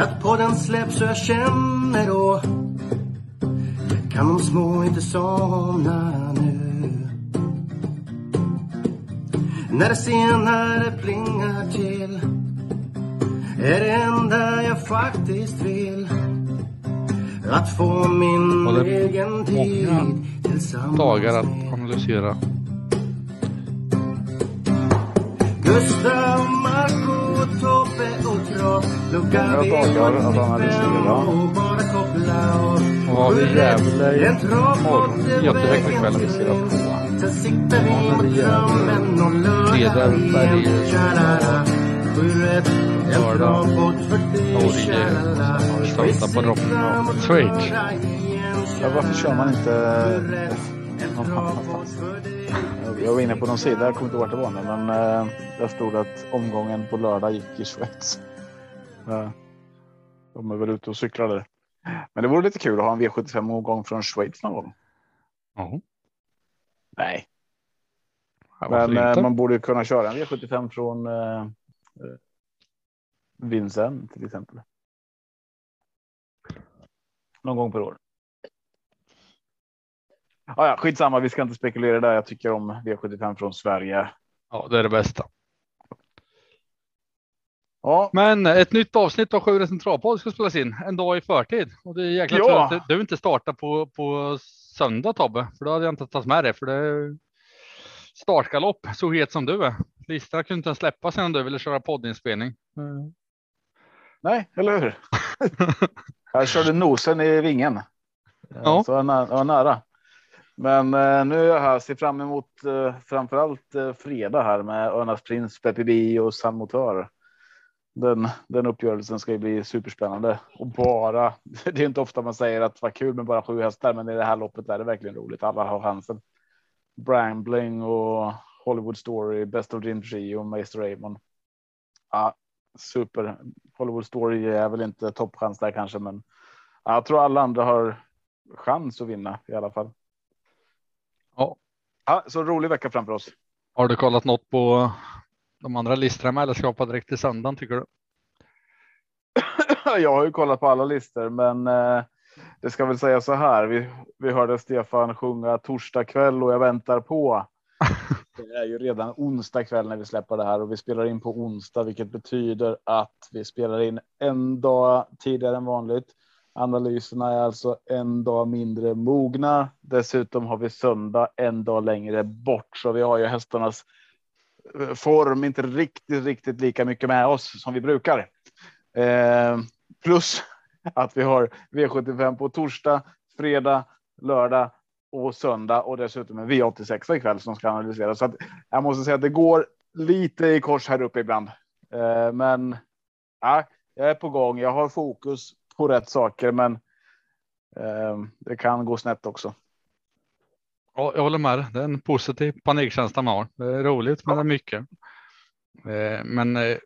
att podden släpps och jag känner då kan de små inte somna nu. När det senare plingar till är det enda jag faktiskt vill. Att få min Och det är egen tid tillsammans dagar att analysera. Gustav, Marco, Tobbe och Trav att analysera. och bara koppla av Och har vi Gävle imorgon. är Göteborg vägen ikväll. till oss. Sen siktar vi mot vi. drömmen om lördag igen Tja-la-la Sju rätt En Lördag, travbåt för dig Norge. Och vi söndag på Vi igen. Ja, varför kör man inte någon annanstans? Jag var inne på någon sida, jag kommer inte ihåg vart det var nu, men eh, där stod att omgången på lördag gick i Schweiz. De är väl ute och cyklar där. Men det vore lite kul att ha en V75 omgång från Schweiz någon gång. Ja, Nej, men eh, inte? man borde kunna köra en V75 från eh, eh, till exempel. Någon gång per år. Ah, ja, skitsamma, vi ska inte spekulera där. Jag tycker om V75 från Sverige. Ja, det är det bästa. Ja, Men ett nytt avsnitt av Sjuhundra centralpodd ska spelas in en dag i förtid. Och det är jäkla Ja. tur att du inte startar på, på söndag Tobbe, för då hade jag inte tagit med det. För det är startgalopp, så het som du är. Listan kunde inte ens släppas innan du ville köra poddinspelning. Mm. nej, eller hur? Jag körde nosen i vingen. Ja. Så jag var nära. Men eh, nu är jag här, ser fram emot eh, framförallt eh, fredag här med Örnas Prins, Peppy och San Motör. Den, den uppgörelsen ska ju bli superspännande och bara. Det är inte ofta man säger att vad kul med bara sju hästar, men i det här loppet är det verkligen roligt. Alla har chansen. Brambling och Hollywood Story, Best of Dream Trio och Meister Raymond. Ja, super. Hollywood Story är väl inte toppchans där kanske, men jag tror alla andra har chans att vinna i alla fall. Ja. Ja, så rolig vecka framför oss. Har du kollat något på de andra listorna med eller ska hoppa direkt till söndagen tycker du? Jag har ju kollat på alla listor, men eh, det ska väl säga så här. Vi, vi hörde Stefan sjunga torsdag kväll och jag väntar på. Det är ju redan onsdag kväll när vi släpper det här och vi spelar in på onsdag, vilket betyder att vi spelar in en dag tidigare än vanligt. Analyserna är alltså en dag mindre mogna. Dessutom har vi söndag en dag längre bort, så vi har ju hästarnas eh, form inte riktigt, riktigt lika mycket med oss som vi brukar. Eh, plus att vi har V75 på torsdag, fredag, lördag och söndag och dessutom en V86 ikväll som ska analyseras. Så att jag måste säga att det går lite i kors här uppe ibland. Eh, men ja, jag är på gång. Jag har fokus på rätt saker, men eh, det kan gå snett också. Ja, jag håller med. Det är en positiv panikkänsla man har. Det är roligt, men det är mycket. Eh, Men eh,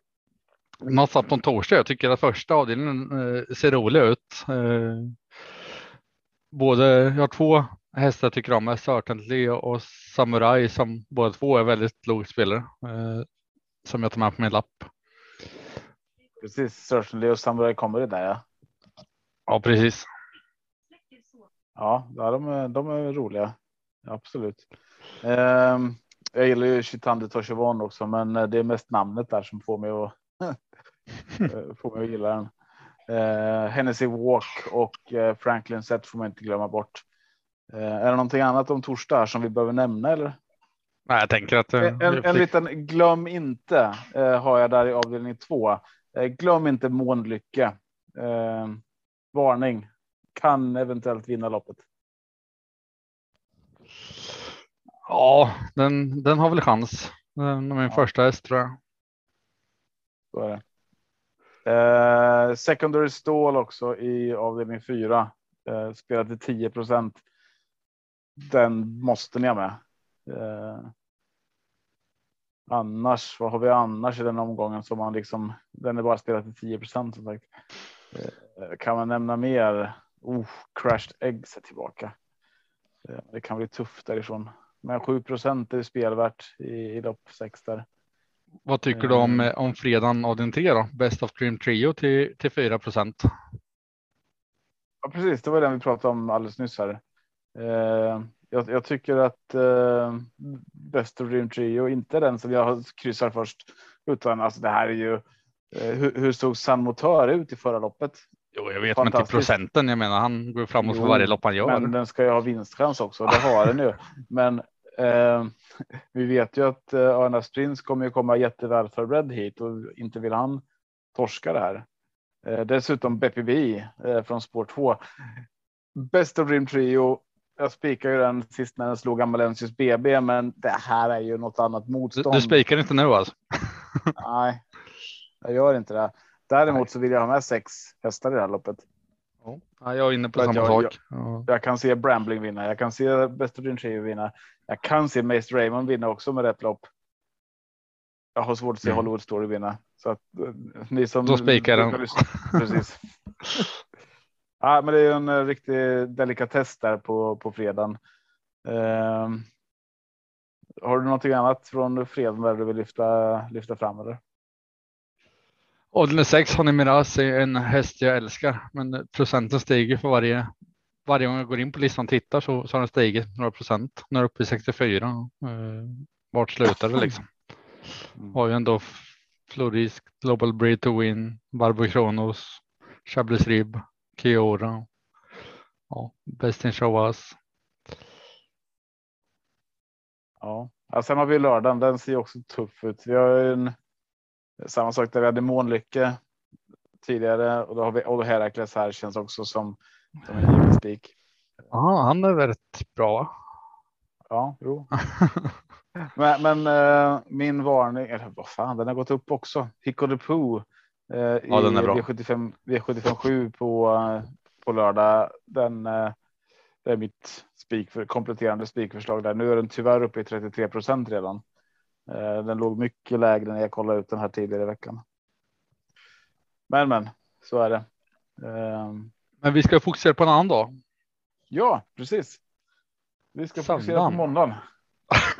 någonstans på en torsdag. Jag tycker att första avdelningen eh, ser rolig ut. Eh, Både, jag har två hästar jag tycker om, är Certainty och Samurai som båda två är väldigt lågt spelare. eh, Som jag tar med på min lapp. Precis, Certainly och Samurai kommer det där. Ja, Ja, precis. ja de, är, de är roliga. Absolut. Eh, jag gillar ju Chitande Toshivon också, men eh, det är mest namnet där som får mig att eh, får mig att gilla den. Eh, Hennessy Walk och Franklin Set får man inte glömma bort. Är det någonting annat om torsdag som vi behöver nämna eller? Nej, jag tänker att En, en, en liten glöm inte har jag där i avdelning två. Glöm inte Månlycke. Varning. Kan eventuellt vinna loppet. Ja, den, den har väl chans. Den är min första häst tror jag. Så är det. Eh, secondary stall också i avdelning fyra. Eh, spelar till 10 procent. Den måste ni ha med. Eh, annars, vad har vi annars i den omgången som man liksom, den är bara spelat till 10 procent som sagt. Eh, kan man nämna mer? Oh, crashed eggs är tillbaka. Eh, det kan bli tufft därifrån. Men 7 procent är spelvärt i, i lopp sex där. Vad tycker du om, om fredagen av din tre då? Best of Dream Trio till, till 4 procent. Ja, precis. Det var den vi pratade om alldeles nyss här. Eh, jag, jag, tycker att eh, Best of Dream Trio inte är den som jag kryssar först, utan alltså det här är ju. Eh, hur, hur såg San Motör ut i förra loppet? Jo, jag vet, men till procenten. Jag menar, han går framåt för varje lopp han gör. Men den ska ju ha vinstchans också. Det har den ju. Men eh, vi vet ju att eh, Prins kommer ju komma jätteväl förberedd hit och inte vill han torska det här. Eh, dessutom BPB eh, från spår 2. Best of Dream Trio. Jag spikar ju den sist när den slog Amalensius BB, men det här är ju något annat motstånd. Du, du spikar inte nu alltså? Nej, jag gör inte det. Däremot Nej. så vill jag ha med sex hästar i det här loppet. Ja, jag är inne på samma jag, sak. Jag, jag, kan se Brambling vinna. Jag kan se Best of Dream Trio vinna. Jag kan se Master Raymond vinna också med rätt lopp. Jag har svårt att se mm. Hollywood Story vinna. Så att eh, ni som. Då spikar den. Precis. ja, men det är en eh, riktig delikatess där på, på fredagen. Um, har du någonting annat från fredagen där du vill lyfta, lyfta fram eller? Odlen 6 Honey Miraz är en häst jag älskar, men procenten stiger för varje varje gång jag går in på listan och tittar så, så har den stigit några procent. Nu är uppe i 64. Eh, vart slutar det liksom? Mm. Har ju ändå Floris, Global Breed to Win, Barbo Kronos, Chablis Rib, Kiora. Ja, Best in Show Us. Ja, ja, sen har vi lördagen. Den ser också tuff ut. Vi har en samma sak där vi hade Månlycke tidigare och då har vi Odo Herakles här känns också som, som en given spik. Ja, han är väldigt bra. Ja, jo. men, men uh, min varning, eller vad fan, den har gått upp också. Hicko de Poo. Uh, ja, bra. V75, V75 7 på, uh, på lördag. Den uh, det är mitt spik för kompletterande spikförslag där. Nu är den tyvärr uppe i 33 procent redan. Den låg mycket lägre när jag kollade ut den här tidigare i veckan. Men men så är det. Men vi ska fokusera på en annan dag. Ja, precis. Vi ska Söndagen. fokusera på måndagen.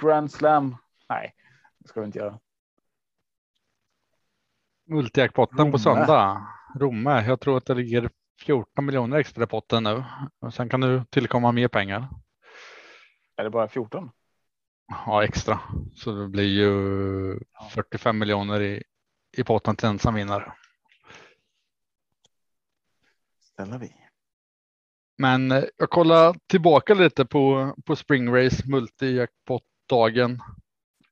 Grand Slam. Nej, det ska vi inte göra. Multijackpotten på söndag. Romme. Jag tror att det ligger 14 miljoner extra i potten nu. Och sen kan du tillkomma mer pengar. Är det bara 14? Ja, extra. Så det blir ju 45 miljoner i, i potten till ensam vinnare. Ställer vi. Men eh, jag kollar tillbaka lite på, på Spring Race multijackpot-dagen.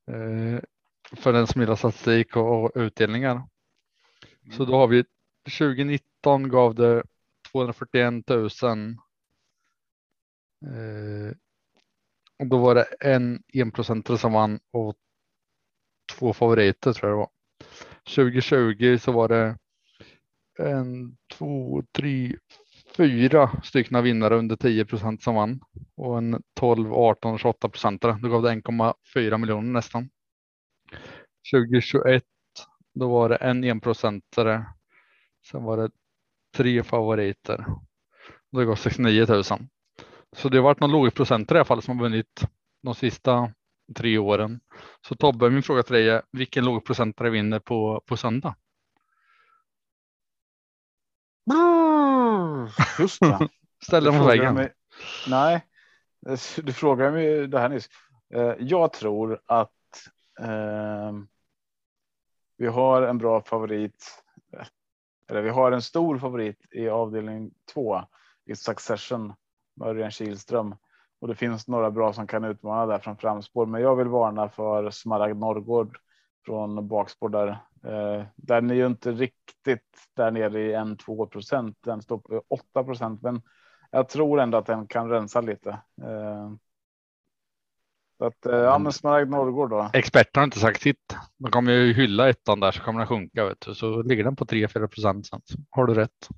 Eh, för den som gillar statistik och, och utdelningar. Mm. Så då har vi 2019 gav det 241 000. Eh, och då var det en enprocentare som vann och två favoriter tror jag det var. 2020 så var det en, två, tre, fyra stycken vinnare under 10 procent som vann och en 12, 18 28 procentare. Då gav det 1,4 miljoner nästan. 2021 då var det en enprocentare. Sen var det tre favoriter. Det gav 69 000. Så det har varit någon lågprocentare i alla fall som har vunnit de sista tre åren. Så Tobbe, min fråga till dig är vilken lågprocentare vinner på, på söndag? Just det. Ställ den på väggen. Mig, nej, du frågar mig det här nyss. Eh, jag tror att eh, vi har en bra favorit. Eller vi har en stor favorit i avdelning två i Succession. Örjan Kihlström och det finns några bra som kan utmana där från framspår. Men jag vill varna för Smaragd Norrgård från bakspår där. Eh, den är ju inte riktigt där nere i en 2 procent. Den står på 8 procent, men jag tror ändå att den kan rensa lite. Eh, så att eh, ja, men Smaragd Norrgård då. Experterna har inte sagt sitt. De kommer ju hylla ettan där så kommer den sjunka. Vet du. Så ligger den på 3-4 procent. Så har du rätt.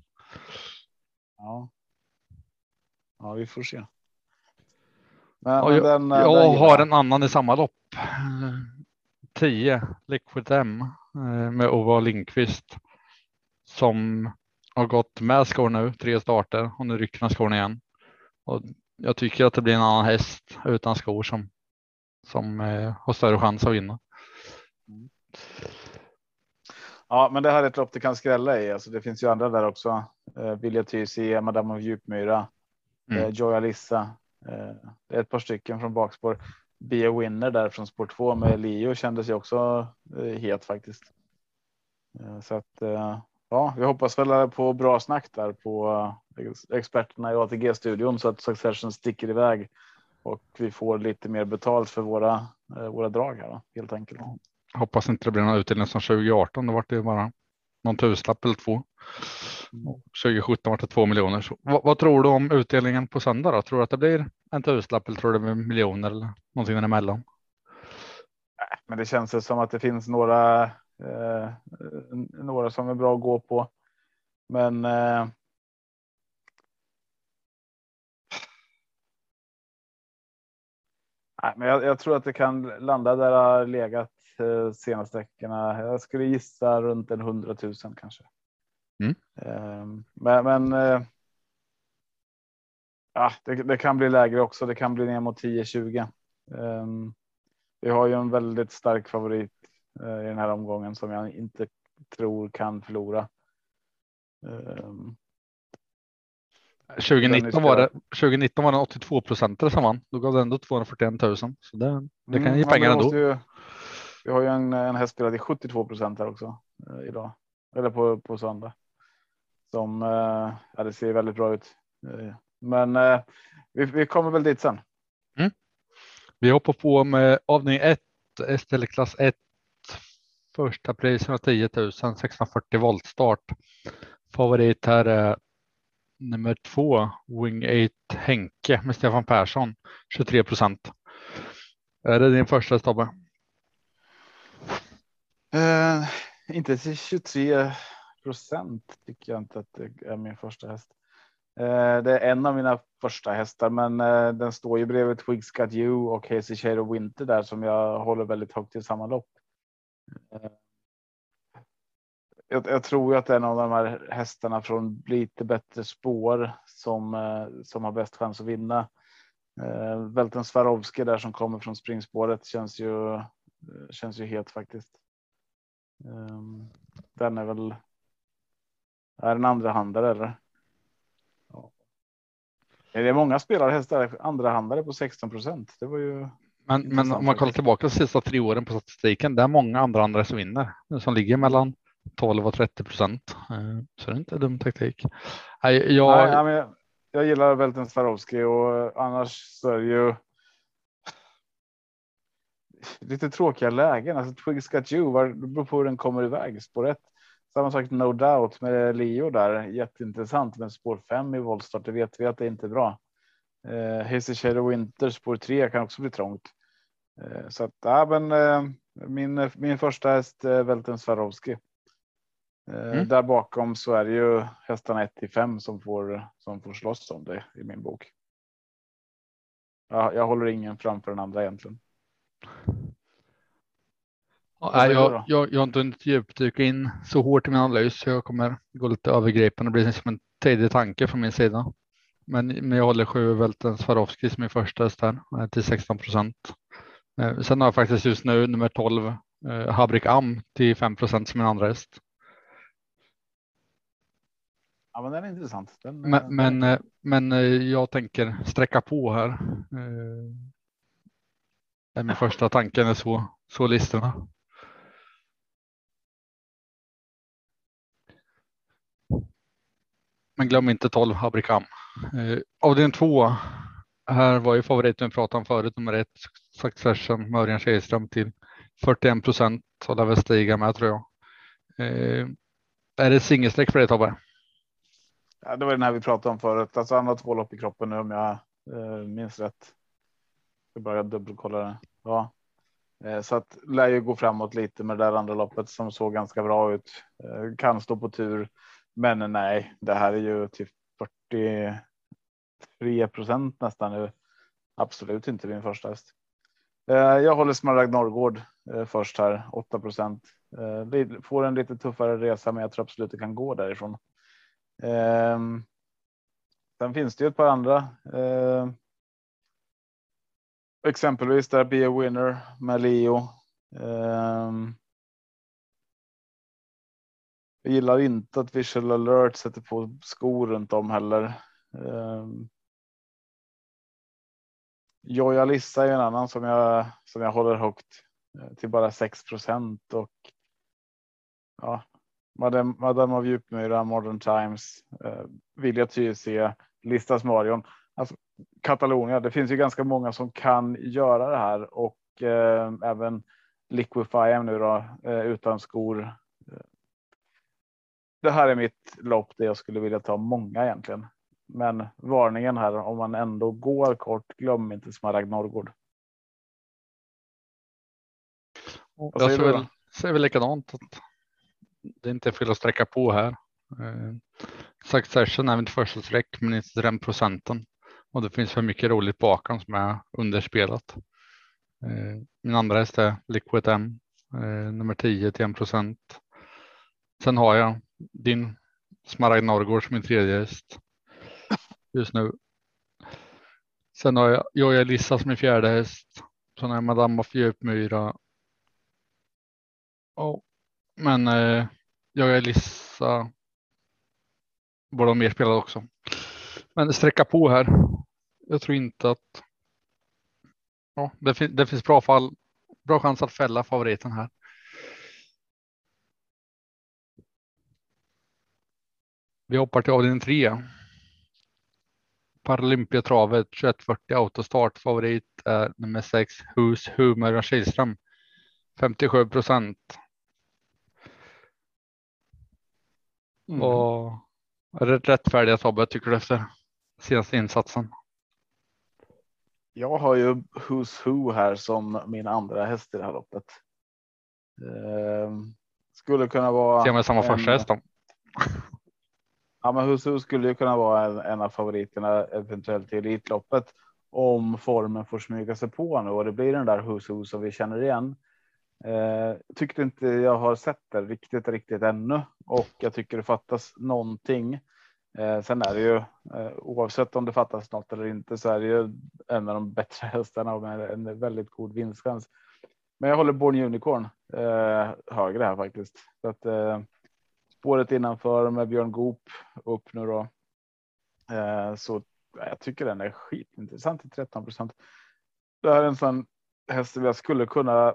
Ja. Ja, vi får se. Men, ja, jag, den, jag den har en annan i samma lopp. 10 Liquid M eh, med Ova Lindqvist som har gått med skor nu, tre starter och nu rycker han skorna igen. Och jag tycker att det blir en annan häst utan skor som, som eh, har större chans att vinna. Ja, men det här är ett lopp det kan skrälla i. Alltså, det finns ju andra där också. Eh, Vilja Tysi, Madame av Djupmyra, Mm. eh, Joy Alissa. Eh, ett par stycken från bakspår. Be a winner där från spår 2 med Leo kändes ju också eh, het faktiskt. Eh, så att eh, ja, vi hoppas väl på bra snack där på experterna i ATG studion så att Succession sticker iväg och vi får lite mer betalt för våra våra drag här då, helt enkelt. Hoppas inte det blir någon utdelning som 2018. Då var det bara någon tusenlapp eller två. 2017 var det 2 miljoner. Så, vad, vad tror du om utdelningen på söndag? Då? Tror du att det blir en tusenlapp eller tror du det blir miljoner eller någonting däremellan? Men det känns som att det finns några, eh, några som är bra att gå på. Men. Eh, nej, men jag, jag tror att det kan landa där det har legat eh, senaste veckorna. Jag skulle gissa runt en hundratusen kanske. Mm. Eh, men men eh, ja, det, det kan bli lägre också. Det kan bli ner mot 10-20. Um, vi har ju en väldigt stark favorit eh, i den här omgången som jag inte tror kan förlora. Um, 2019 var det 2019 var det 82 procent som vann. Då gav det ändå 241 000. Så det, det kan ge mm, pengar ändå. Ju, vi har ju en, en häst spelad i 72 procent här också eh, idag eller på, på söndag. Som eh, ja, det ser väldigt bra ut. Eh, men eh, vi, vi kommer väl dit sen. Vi hoppar på med avdelning 1, STL-klass 1. Första pris 110 000, 640 volt start. Favorit här är nummer två, Wing 8 Henke med Stefan Persson, 23 procent. Är det din första Tobbe? Eh, inte till 23 procent tycker jag inte att det är min första häst. Eh, det är en av mina första hästar, men eh, den står ju bredvid Twigs Got You och Hazy Shade of Winter där som jag håller väldigt högt i samma lopp. Eh, jag, jag tror ju att det är en av de här hästarna från lite bättre spår som som har bäst chans att vinna. Välten Swarovski där som kommer från springspåret känns ju känns ju het faktiskt. Ehm, den är väl. Är den andra handare eller? Ja. Det är många spelare hästar andra handare på 16 procent. Det var ju. Men, men om man kollar tillbaka de sista tre åren på statistiken, det är många andra andra som vinner, som ligger mellan 12 och 30 procent. Eh, Så det är inte dum taktik. Nej, Jag, Nej, jag, jag gillar Välten Swarovski och annars så är det ju. Lite tråkiga lägen. Alltså Twigs Got You, det beror på hur den kommer iväg. Spår 1. Samma sak No Doubt med Leo där. Jätteintressant. Men spår 5 i voltstart, det vet vi att det inte är bra. Eh, Hazy Shadow Winter spår 3 kan också bli trångt. Eh, så att, ja, men eh, min, min första häst är Välten Swarovski. Eh, Mm. Där bakom så är det ju hästarna 1 till 5 som får som får slåss om det i min bok. Ja, jag håller ingen framför den andra egentligen. Nej, jag, jag, jag har inte hunnit djupdyka in så hårt i min analys, så jag kommer gå lite övergripande. Det blir som en tredje tanke från min sida. Men, men jag håller sju Välten Swarovski som min första häst här eh, till 16 procent. Eh, Sen har jag faktiskt just nu nummer 12 eh, Habrik Am till 5 procent som min andra häst. Ja, men den är intressant. Den, Men, eh, men, men jag tänker sträcka på här. Det är min första tanke när så, så listorna. Men glöm inte 12 Abrikam. Eh, avdelning 2. Här var ju favoriten vi pratade om förut, nummer ett, Succession, Mörjan Kihlström till 41 procent och lär väl stiga med tror jag. Eh, är det singelstreck för dig Tobbe? Ja, det var den här vi pratade om förut. Alltså han har två lopp i kroppen nu om jag eh, minns rätt. Jag börjar dubbelkolla det. Ja, eh, så att lär ju gå framåt lite med det där andra loppet som såg ganska bra ut. Eh, kan stå på tur, men nej, det här är ju typ till 43 procent nästan nu. Absolut inte min första häst. Eh, jag håller Smaragd Norrgård eh, först här 8 procent. Eh, får en lite tuffare resa, men jag tror absolut det kan gå därifrån. Ehm, sen finns det ju ett par andra. Ehm, exempelvis där Be a Winner med Leo. Ehm, jag gillar inte att visual alert sätter på skor runt om heller. Ehm, um, Joja Lissa är en annan som jag som jag håller högt eh, till bara 6% och. Ja, Madame, Madame av Djupmyra, Modern Times, eh, Vilja Tyresö, Listas Marion. Alltså, Katalonia, det finns ju ganska många som kan göra det här och eh, även Liquify nu då eh, utan skor. Det här är mitt lopp där jag skulle vilja ta många egentligen. Men varningen här om man ändå går kort, glöm inte Smaragd Norrgård. Jag säger väl, säger väl likadant. Att det är inte fel att sträcka på här. Eh, Succession är mitt första streck, men inte den procenten. Och det finns för mycket roligt bakom som är underspelat. Eh, min andra häst är Liquid M, eh, nummer 10 till 1 procent. Sen har jag din Smaragd Norrgård som min tredje häst just nu. Sen har jag Joja Lissa som min fjärde häst. Sen har jag Madame of Djupmyra. Oh. Men eh, jag är Lissa. Borde ha mer spelad också. Men sträcka på här. Jag tror inte att. Ja, det, fin det finns bra fall. Bra chans att fälla favoriten här. Vi hoppar till avdelning 3. Paralympiatravet 2140 autostart. Favorit är nummer 6 Hus Hummer Kihlström. 57 procent. Mm. Och rättfärdiga Tobbe tycker du efter senaste insatsen? Jag har ju Who's Who här som min andra häst i det här loppet. Ehm, skulle kunna vara. Ser man samma en... första häst då? Ja, men Who's skulle ju kunna vara en, en av favoriterna eventuellt i Elitloppet om formen får smyga sig på nu och det blir den där Who's som vi känner igen. Eh, tyckte inte jag har sett det riktigt, riktigt ännu och jag tycker det fattas någonting. Eh, sen är det ju eh, oavsett om det fattas något eller inte så är det ju en av de bättre hästarna med en väldigt god vinstchans. Men jag håller Born Unicorn eh, högre här faktiskt. Så att, eh, spåret innanför med Björn Goop upp nu då. Eh, så jag tycker den är skitintressant till 13 procent. Det här är en sån häst som jag skulle kunna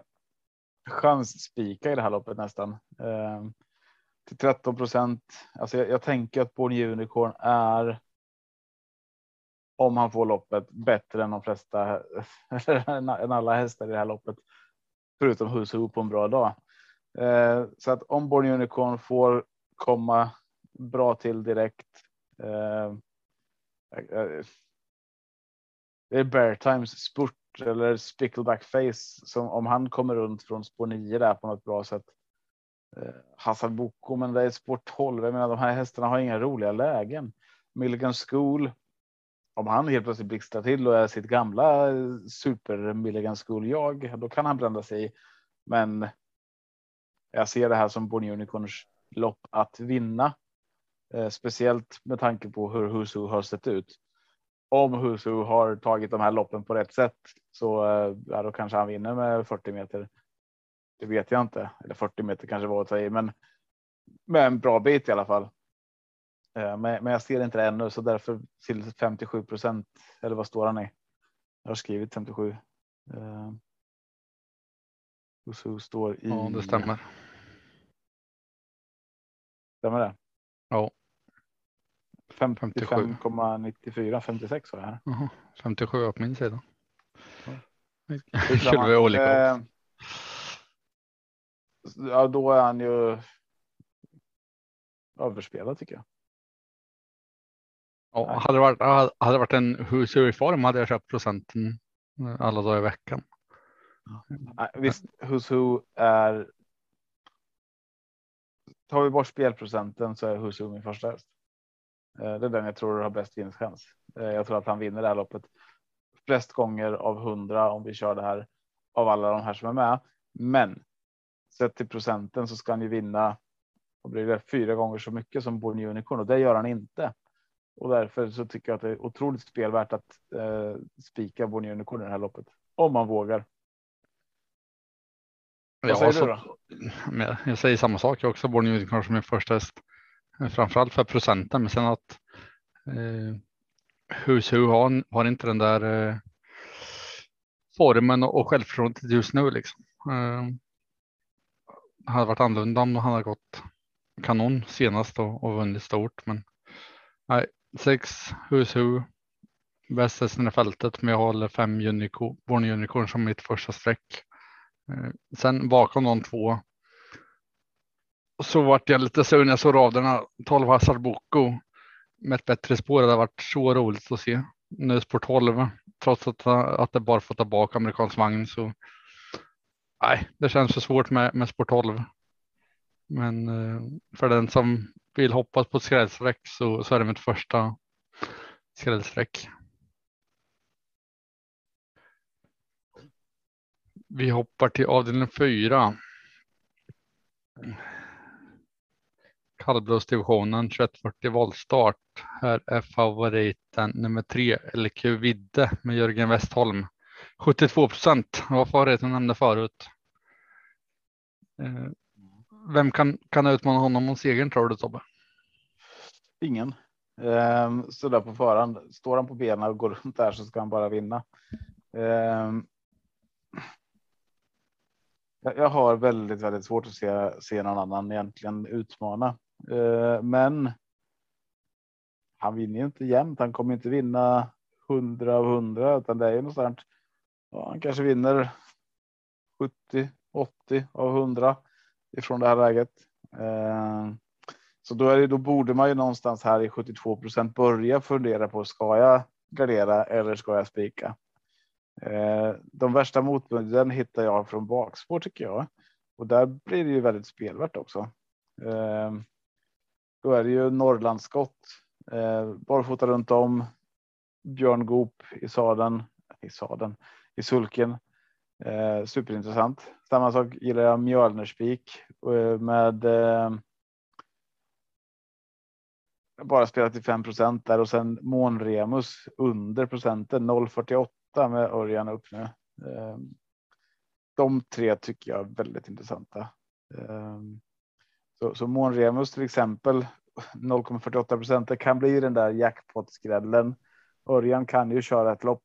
chansspika i det här loppet nästan. Eh, till 13 procent. Alltså jag, jag, tänker att Born Unicorn är. Om han får loppet bättre än de flesta än alla hästar i det här loppet. Förutom Husu på en bra dag. Eh, så att om Born Unicorn får komma bra till direkt. Eh, eh, det är Bear Times spurt eller Spickleback Face som om han kommer runt från spår 9 där på något bra sätt. Eh, Hassan Boko, men det är spår 12. Jag menar, de här hästarna har inga roliga lägen. Milligan School. Om han helt plötsligt blixtrar till och är sitt gamla super Milligan School jag, då kan han blanda sig i. Men jag ser det här som Bonnie Unicorns lopp att vinna. Eh, speciellt med tanke på hur Husu har sett ut om Husu har tagit de här loppen på rätt sätt så eh, ja, då kanske han vinner med 40 meter. Det vet jag inte. Eller 40 meter kanske var att ta i, men med en bra bit i alla fall. Eh, men, men jag ser inte det ännu, så därför till 57 procent. Eller vad står han i? Jag har skrivit 57. Eh, Husu står i. Ja, det stämmer. Stämmer det? Ja. 55,94 56 var det här. Aha, 57 på min sida. Ja. vi olika. Eh, ja, då är han ju. Överspelad tycker jag. Ja, hade det varit, hade det varit en Husu form hade jag köpt procenten alla dagar i veckan. Ja. Visst, Husu är. Tar vi bort spelprocenten så är Husu min första häst. Eh, det är den jag tror har bäst vinstchans. Eh, jag tror att han vinner det här loppet flest gånger av hundra om vi kör det här av alla de här som är med. Men sett till procenten så ska han ju vinna. Och blir det fyra gånger så mycket som Born Unicorn och det gör han inte. Och därför så tycker jag att det är otroligt spelvärt att eh, spika Born Unicorn i det här loppet om man vågar. Vad säger du då? Jag, jag säger samma sak. Jag också Born Unicorn som min första häst. Framförallt för procenten, men sen att eh, Who's Who har, har inte den där eh, formen och, och självförtroendet just nu liksom. Eh, hade varit annorlunda om han hade gått kanon senast och, och vunnit stort, men nej, sex Who's Who. Bäst hästen i fältet, men jag håller fem unicorn, Born Unicorn som mitt första streck. Eh, sen bakom de två så vart jag lite sur när jag såg raderna. 12 Hazard Boko med ett bättre spår. Det har varit så roligt att se. Nu spår 12 trots att, att det bara får ta bak amerikansk vagn så. Nej, det känns för svårt med, med spår 12. Men eh, för den som vill hoppas på ett skrällsträck så, så är det mitt första skrällsträck. Vi hoppar till avdelning fyra. Kallblodsdivisionen 2140 voltstart. Här är favoriten nummer tre LQ Vidde med Jörgen Westholm. 72 procent var favoriten nämnde förut. Eh, vem kan, kan utmana honom om segern tror du Tobbe? Ingen. Ehm, så där på förhand. Står han på benen och går runt där så ska han bara vinna. Ehm, jag har väldigt, väldigt svårt att se, se någon annan egentligen utmana. Eh, men. Han vinner ju inte jämt. Han kommer inte vinna 100 av 100 utan det är ju någonstans. Ja, han kanske vinner 70, 80 av 100 ifrån det här läget. Eh, så då, är det, då borde man ju någonstans här i 72% börja fundera på ska jag gardera eller ska jag spika? Eh, de värsta motbuden hittar jag från bakspår tycker jag och där blir det ju väldigt spelvärt också. Eh, då är det ju Norrlandsskott, eh, barfota runt om. Björn Goop i sadeln, i sadeln, i sulken. Superintressant. Samma sak gillar jag Mjölnerspik med bara spelat till 5 där och sen Månremus under procenten 0,48 med Örjan upp nu. Ehm, de tre tycker jag är väldigt intressanta. Ehm, så, så Månremus till exempel 0,48 procent kan bli den där jackpot-skrällen. Örjan kan ju köra ett lopp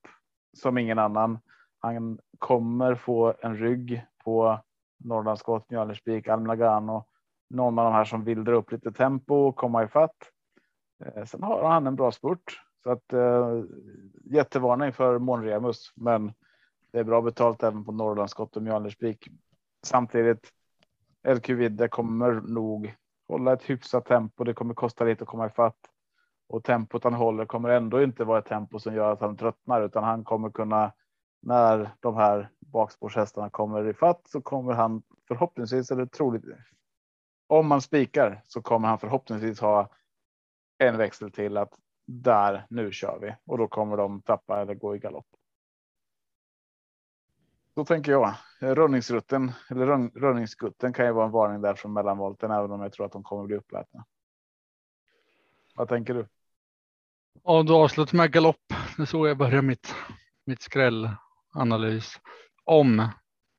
som ingen annan. Han kommer få en rygg på Norrlandsskott, Mjölnerspik, Almlagano. Någon av de här som vill dra upp lite tempo och komma i fatt. Eh, sen har han en bra spurt så att eh, jättevarning för Monremus, men det är bra betalt även på Norrlandsskott och Mjölnerspik. Samtidigt LQ Vidde kommer nog hålla ett hyfsat tempo. Det kommer kosta lite att komma ifatt och tempot han håller kommer ändå inte vara ett tempo som gör att han tröttnar, utan han kommer kunna när de här bakspårshästarna kommer ifatt så kommer han förhoppningsvis eller troligt. Om man spikar så kommer han förhoppningsvis ha en växel till att där nu kör vi och då kommer de tappa eller gå i galopp. Så tänker jag. Rönningsrutten eller rön, rönningsgutten kan ju vara en varning där från mellanvolten, även om jag tror att de kommer bli uppätna. Vad tänker du? Ja, du avslutar med galopp. Det är så jag börjar mitt, mitt skrällanalys. Om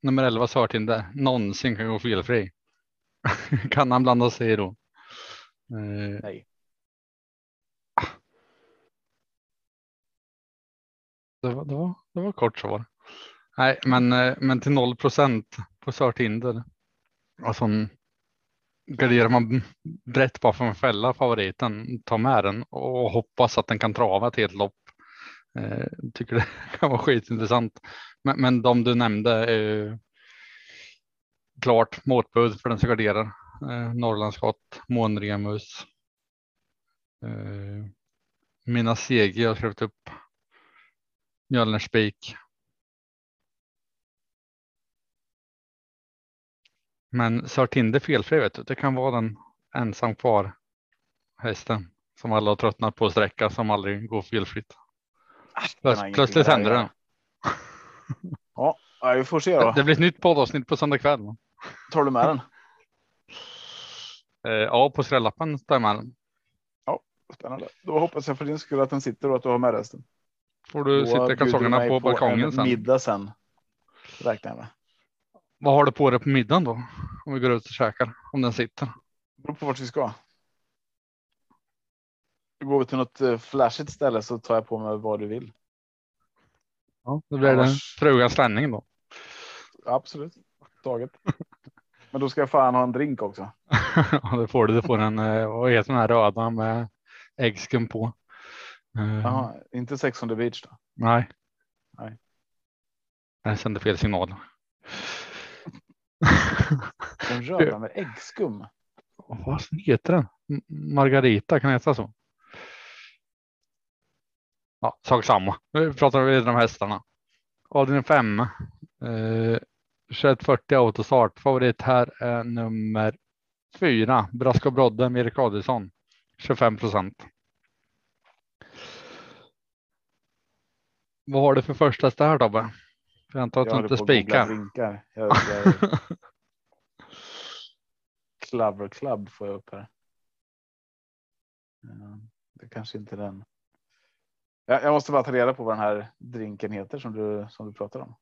nummer 11 Sörtinde någonsin kan gå felfri. kan han blanda sig i då? Eh, Nej. Det var, det var, det var kort svar. Nej, men, eh, men till 0 procent på Sörtinder. Alltså, garderar man brett bara för att fälla favoriten, ta med den och hoppas att den kan trava ett helt lopp. Eh, tycker det kan vara skitintressant. Men, men de du nämnde är ju klart motbud för den som garderar. Eh, Norrlandsskott, Månremus. Eh, mina seger jag har skrivit upp Mjölnerspik. Men Sörtinde felfri vet du, det kan vara den ensam kvar hästen som alla har tröttnat på att sträcka som aldrig går felfritt. Plöts, plötsligt händer det. Ja, vi får se då. Det blir ett nytt poddavsnitt på söndag kväll. Tar du med den? Eh, ja, på skrällappen tar jag med den. Ja, spännande. Då hoppas jag för din skull att den sitter och att du har med resten. Får du sitta i kalsongerna på balkongen sen. Middag sen. Räknar jag med. Vad har du på dig på middagen då? Om vi går ut och käkar, om den sitter. Beror på vart vi ska. Går vi till något eh, flashigt ställe så tar jag på mig vad du vill. Ja, då blir det Annars- frugans klänning då. Absolut. Taget. Men då ska jag fan ha en drink också. Ja, det får du. Du får en, eh, vad heter den här röda med äggskum på. Eh, Jaha, inte Sex on the beach då? Nej. Nej. Jag sände fel signal. Den röda med äggskum. Vad heter den? Margarita kan heta så. Ja, sak samma. Nu pratar vi vidare om hästarna. Avdelning 5. Eh, 2140 autostart. Favorit här är nummer 4. Brasko Brodde Erik Adielsson. 25 procent. Vad har du för första häst där Tobbe? Jag antar att Jag du inte spikar. Jag, jag, Clever Club får jag upp här. Det kanske inte är den. Jag, jag måste bara ta reda på vad den här drinken heter som du som du pratar om.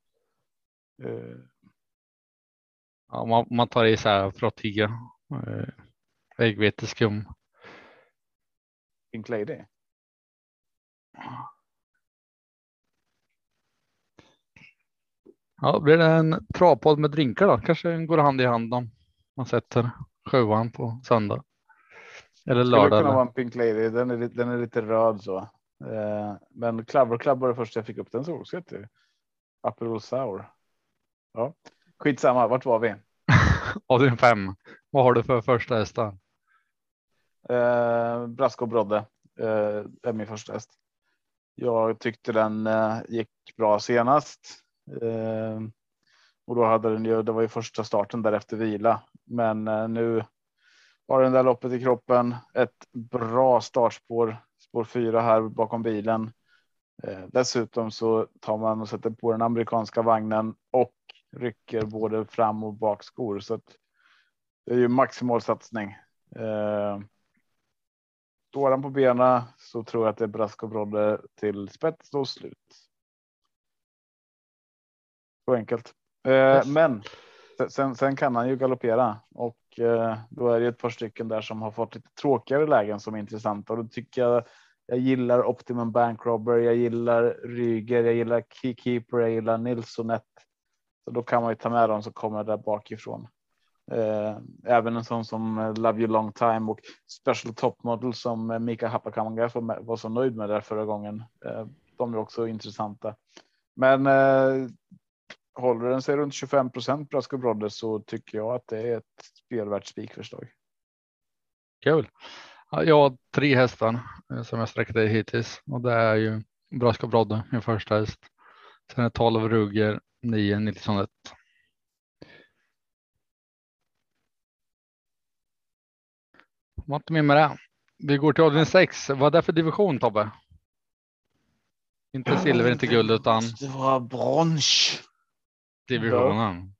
Eh, Ja, man, man tar i så här frottiga. Eh, äggveteskum. Pink Lady. Ja, blir det en travpodd med drinkar då? Kanske går hand i hand om man sätter sjuan på söndag. Eller Skulle lördag. kunna Eller? vara en Pink Lady. Den är, den är lite röd så. Eh, men Clever Club var det första jag fick upp. Den såg också ut. Aperol Sour. Ja, skitsamma. Vart var vi? Avdelning fem. Vad har du för första hästar? Eh, Brasko Brodde eh, är min första häst. Jag tyckte den eh, gick bra senast. Eh, och då hade den ju, det var ju första starten därefter vila. Men eh, nu har den där loppet i kroppen. Ett bra startspår. Spår fyra här bakom bilen. Eh, dessutom så tar man och sätter på den amerikanska vagnen och rycker både fram och bakskor. Så att det är ju maximal satsning. Eh, Står han på benen så tror jag att det är Brasco Brodde till spets och slut. Så enkelt. Eh, Yes. Men sen, sen kan han ju galoppera och eh, då är det ett par stycken där som har fått lite tråkigare lägen som är intressanta och då tycker jag jag gillar Optimum Bank Robber. Jag gillar Ryger. Jag gillar Keykeeper. Jag gillar Nilssonet. Så då kan man ju ta med dem som kommer där bakifrån. Eh, även en sån som eh, Love You Long Time och Special Top Model som Mika Hapakamanga var så nöjd med där förra gången. Eh, de är också intressanta. Men eh, håller den sig runt 25 procent Brasco Brothers så tycker jag att det är ett spelvärt spikförslag. Kul. Ja, jag har tre hästar eh, som jag sträckte i hittills och det är ju Braska Brodde, min första häst. Sen är 12 Ruger, 9 Nilsson 1. Var inte med med det. Vi går till avdelning 6. Vad är det för division Tobbe? Inte silver, inte guld utan Det var brons. Divisionen.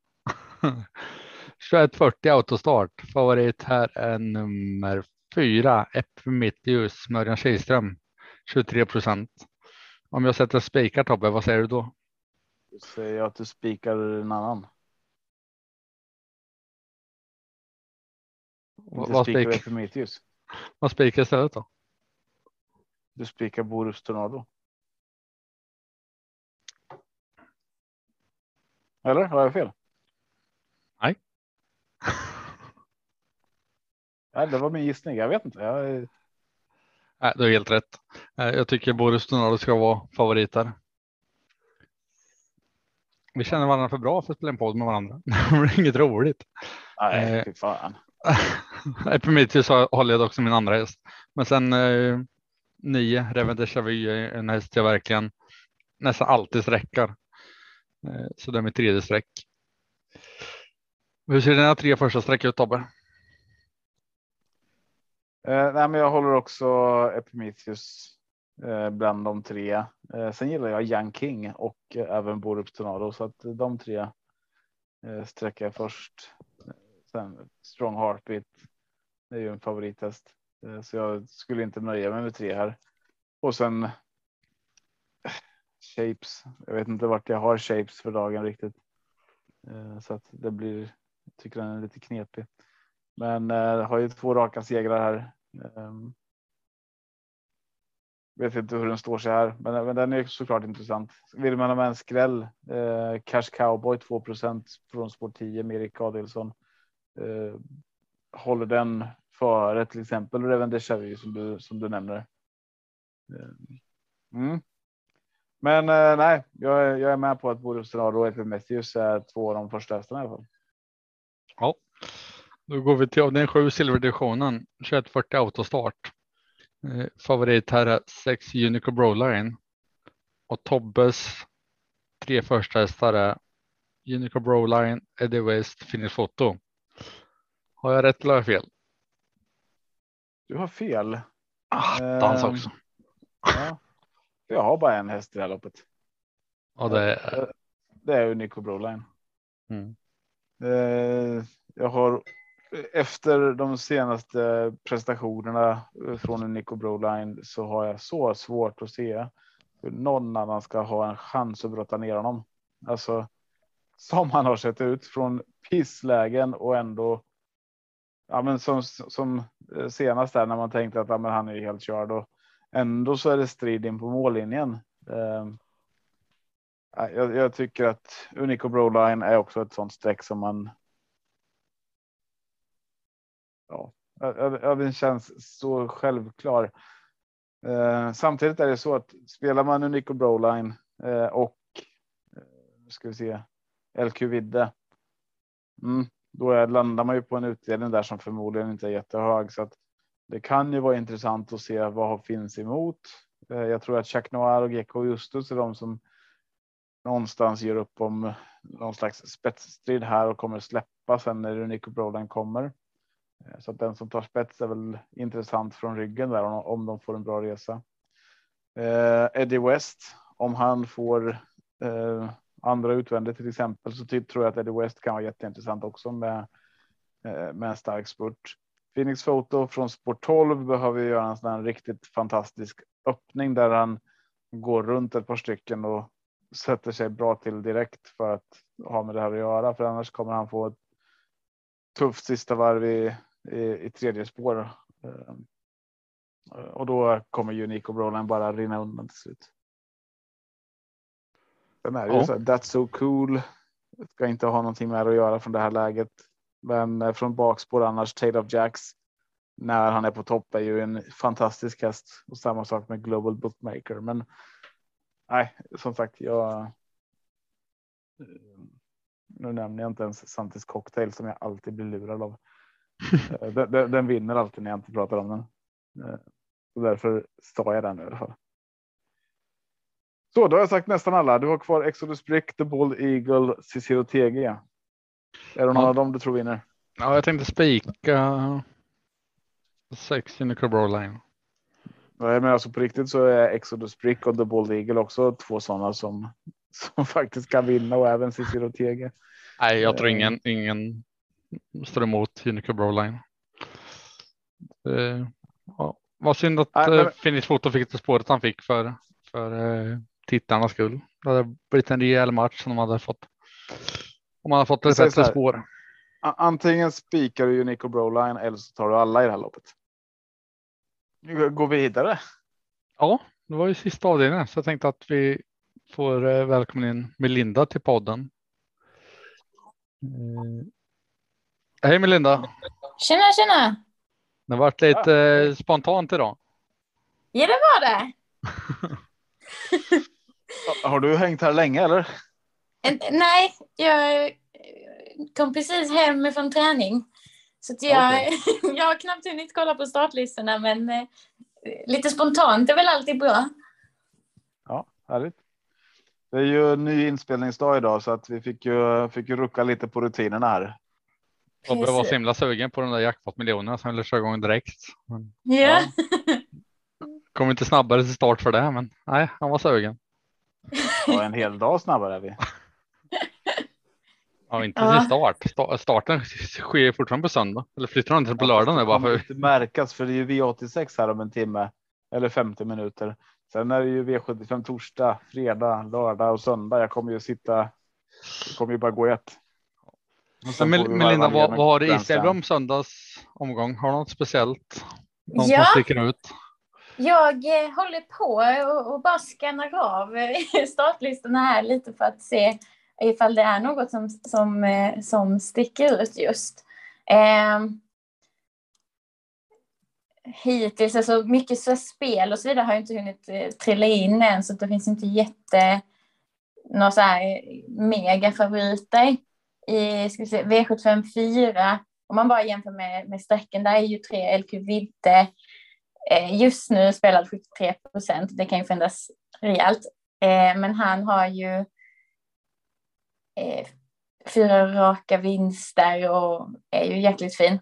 2140 autostart. Favorit här är nummer fyra. Epimetheus med Örjan Kihlström. 23 procent. Om jag sätter spikar Tobbe, vad säger du då? Då säger jag att du spikar en annan. Vad, Inte vad, spikar spik, Epimetheus. vad spikar istället då? Du spikar Borups Tornado. Eller har jag fel? Nej. Nej, det var min gissning. Jag vet inte. Jag, Nej, du har helt rätt. Eh, Jag tycker Boris Donaldo ska vara favoriter. Vi känner varandra för bra för att spela en podd med varandra. Det blir inget roligt. nej, Eh. fy fan. Epimetheus håller jag dock som min andra häst. Men sen eh, nio, Reven Chavy är en häst jag verkligen nästan alltid sträckar. Eh, så det är mitt tredje streck. Hur ser dina tre första streck ut Tobbe? Eh, nej, men jag håller också Epimetheus eh, bland de tre. Eh, sen gillar jag Young King och eh, även Borups Tornado så att eh, de tre eh, sträcker jag först. Sen Strong Heartbeat. Det är ju en favorithäst eh, så jag skulle inte nöja mig med tre här. Och sen. Shapes. Jag vet inte vart jag har Shapes för dagen riktigt. Eh, så att det blir, tycker den är lite knepig. Men eh, har ju två raka segrar här. Ehm, vet inte hur den står sig här, men, men den är såklart intressant. Vill man ha en skräll? Eh, Cash Cowboy 2 från spår 10 med Erik Adelsson. Eh, håller den före till exempel Reven Deja som du som du nämner. Eh, mm. Men eh, nej, jag, jag är med på att Boris Storaro och FF Matthews är två av de första hästarna i alla fall. Ja, då går vi till avdelning 7 silverdivisionen 2140 autostart. Eh, favorit här är 6 Unico Broline och Tobbes tre första hästar är Unico Broline, Eddie West, Finish Foto. Har jag rätt eller har jag fel? Du har fel. Attans eh, också. Ja. Jag har bara en häst i det här loppet. Ja, det är. Det är Unico Broline. Mm. Eh, jag har efter de senaste prestationerna från Unico Broline så har jag så svårt att se hur någon annan ska ha en chans att brotta ner honom. Alltså som han har sett ut från pisslägen och ändå. Ja, men som som senast där när man tänkte att ja, men han är helt körd och ändå så är det strid in på mållinjen. Ehm, jag, jag, tycker att Unico Broline är också ett sånt streck som man ja, ja, den känns så självklar. Eh, samtidigt är det så att spelar man Unico Broline eh, och eh, ska vi se LQ Vidde. Mm, då är, landar man ju på en utdelning där som förmodligen inte är jättehög så att det kan ju vara intressant att se vad finns emot. Eh, jag tror att Chuck Noir och Gecko Justus är de som någonstans ger upp om någon slags spetsstrid här och kommer släppa sen när Unico Brolin kommer. Eh, så att den som tar spets är väl intressant från ryggen där om de får en bra resa. Eh, Eddie West, om han får andra utvändigt till exempel så tror jag att Eddie West kan vara jätteintressant också med, med en stark spurt. Phoenix Photo från Sport 12 behöver göra en sån här riktigt fantastisk öppning där han går runt ett par stycken och sätter sig bra till direkt för att ha med det här att göra. För annars kommer han få ett tufft sista varv i, i, i tredje spår. Ehm, och då kommer ju Nico Broline bara rinna undan till slut. Sen är det ja. ju så här, that's so cool. Ska inte ha någonting med att göra från det här läget. Men eh, från bakspår annars Tale of Jacks. När han är på topp är ju en fantastisk häst och samma sak med Global Bookmaker. Men nej, som sagt, jag nu nämner jag inte ens Santis cocktail som jag alltid blir lurad av. Eh, den, den, den, vinner alltid när jag inte pratar om den. Eh, så därför sa jag den i alla fall. Så då har jag sagt nästan alla. Du har kvar Exodus Brick, The Bold Eagle, Cicero TG. Är det någon ja. av dem du tror vinner? Ja, jag tänkte spika sex Unicorn Line. Ja, men alltså på riktigt så är Exodus Brick och The Bold Eagle också två sådana som som faktiskt kan vinna och även Cicero Tege. Nej, jag tror ingen, ingen står emot Unico Broline. Uh, ja, vad synd att Nej, men... Eh, Finish Foto fick det spåret han fick för, för uh, tittarnas skull. Det hade blivit en rejäl match som de hade fått. Om man hade fått ett bättre spår. Antingen spikar du Unico Broline eller så tar du alla i det här loppet. Nu går vi vidare. Ja, det var ju sista avdelningen så jag tänkte att vi får eh, välkomna in Melinda till podden. Eh, hej Melinda! Tjena tjena! Det har varit lite ja. Eh, spontant idag. Ja det var det. har du hängt här länge eller? Nej, jag kom precis hem från träning. Så jag, okay. jag har knappt hunnit kolla på startlistorna men lite spontant är väl alltid bra. Ja, härligt. Det är ju ny inspelningsdag idag så att vi fick ju, fick ju rucka lite på rutinerna här. Tobbe var så himla sugen på den där jackpot miljonerna som ville köra igång direkt. Men, yeah. ja. Kom inte snabbare till start för det, men nej, han var sugen. Ja, en hel dag snabbare är vi. Ja, inte ja. till start. Starten sker fortfarande på söndag. Eller flyttar de inte på lördagen? Det bara för... inte märkas för det är ju V86 här om en timme eller 50 minuter. Sen är det ju V75 torsdag, fredag, lördag och söndag. Jag kommer ju sitta. Det kommer ju bara gå i ett. Men varva ner vad, vad har du i sig om söndags omgång? Har du något speciellt? Någon Ja. som sticker ut? Jag eh, håller på och, och bara skannar av eh, startlistorna här lite för att se ifall det är något som, som, eh, som sticker ut just. Eh, hittills, alltså mycket så spel och så vidare har jag inte hunnit eh, trilla in än så det finns inte jätte några så här eh, mega favoriter i ska vi se, V754, Om man bara jämför med, med sträcken, där är ju tre LQ Vidde eh, just nu spelad 73 procent. Det kan ju förändras rejält. Eh, men han har ju eh, fyra raka vinster och är ju jäkligt fin.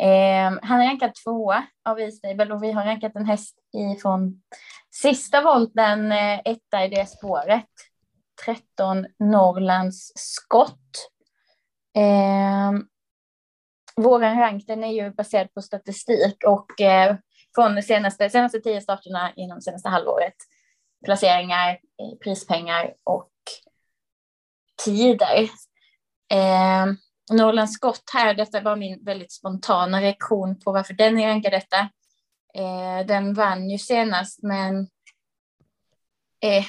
Eh, han är rankad tvåa av E-stable och vi har rankat en häst ifrån sista volten, eh, etta i det spåret. 13 Norrlands skott. Eh, våran rank den är ju baserad på statistik och eh, från de senaste, senaste tio starterna inom senaste halvåret. Placeringar, eh, prispengar och tider. Eh, Norrlands skott här, detta var min väldigt spontana reaktion på varför den är rankad detta. Eh, den vann ju senast men eh,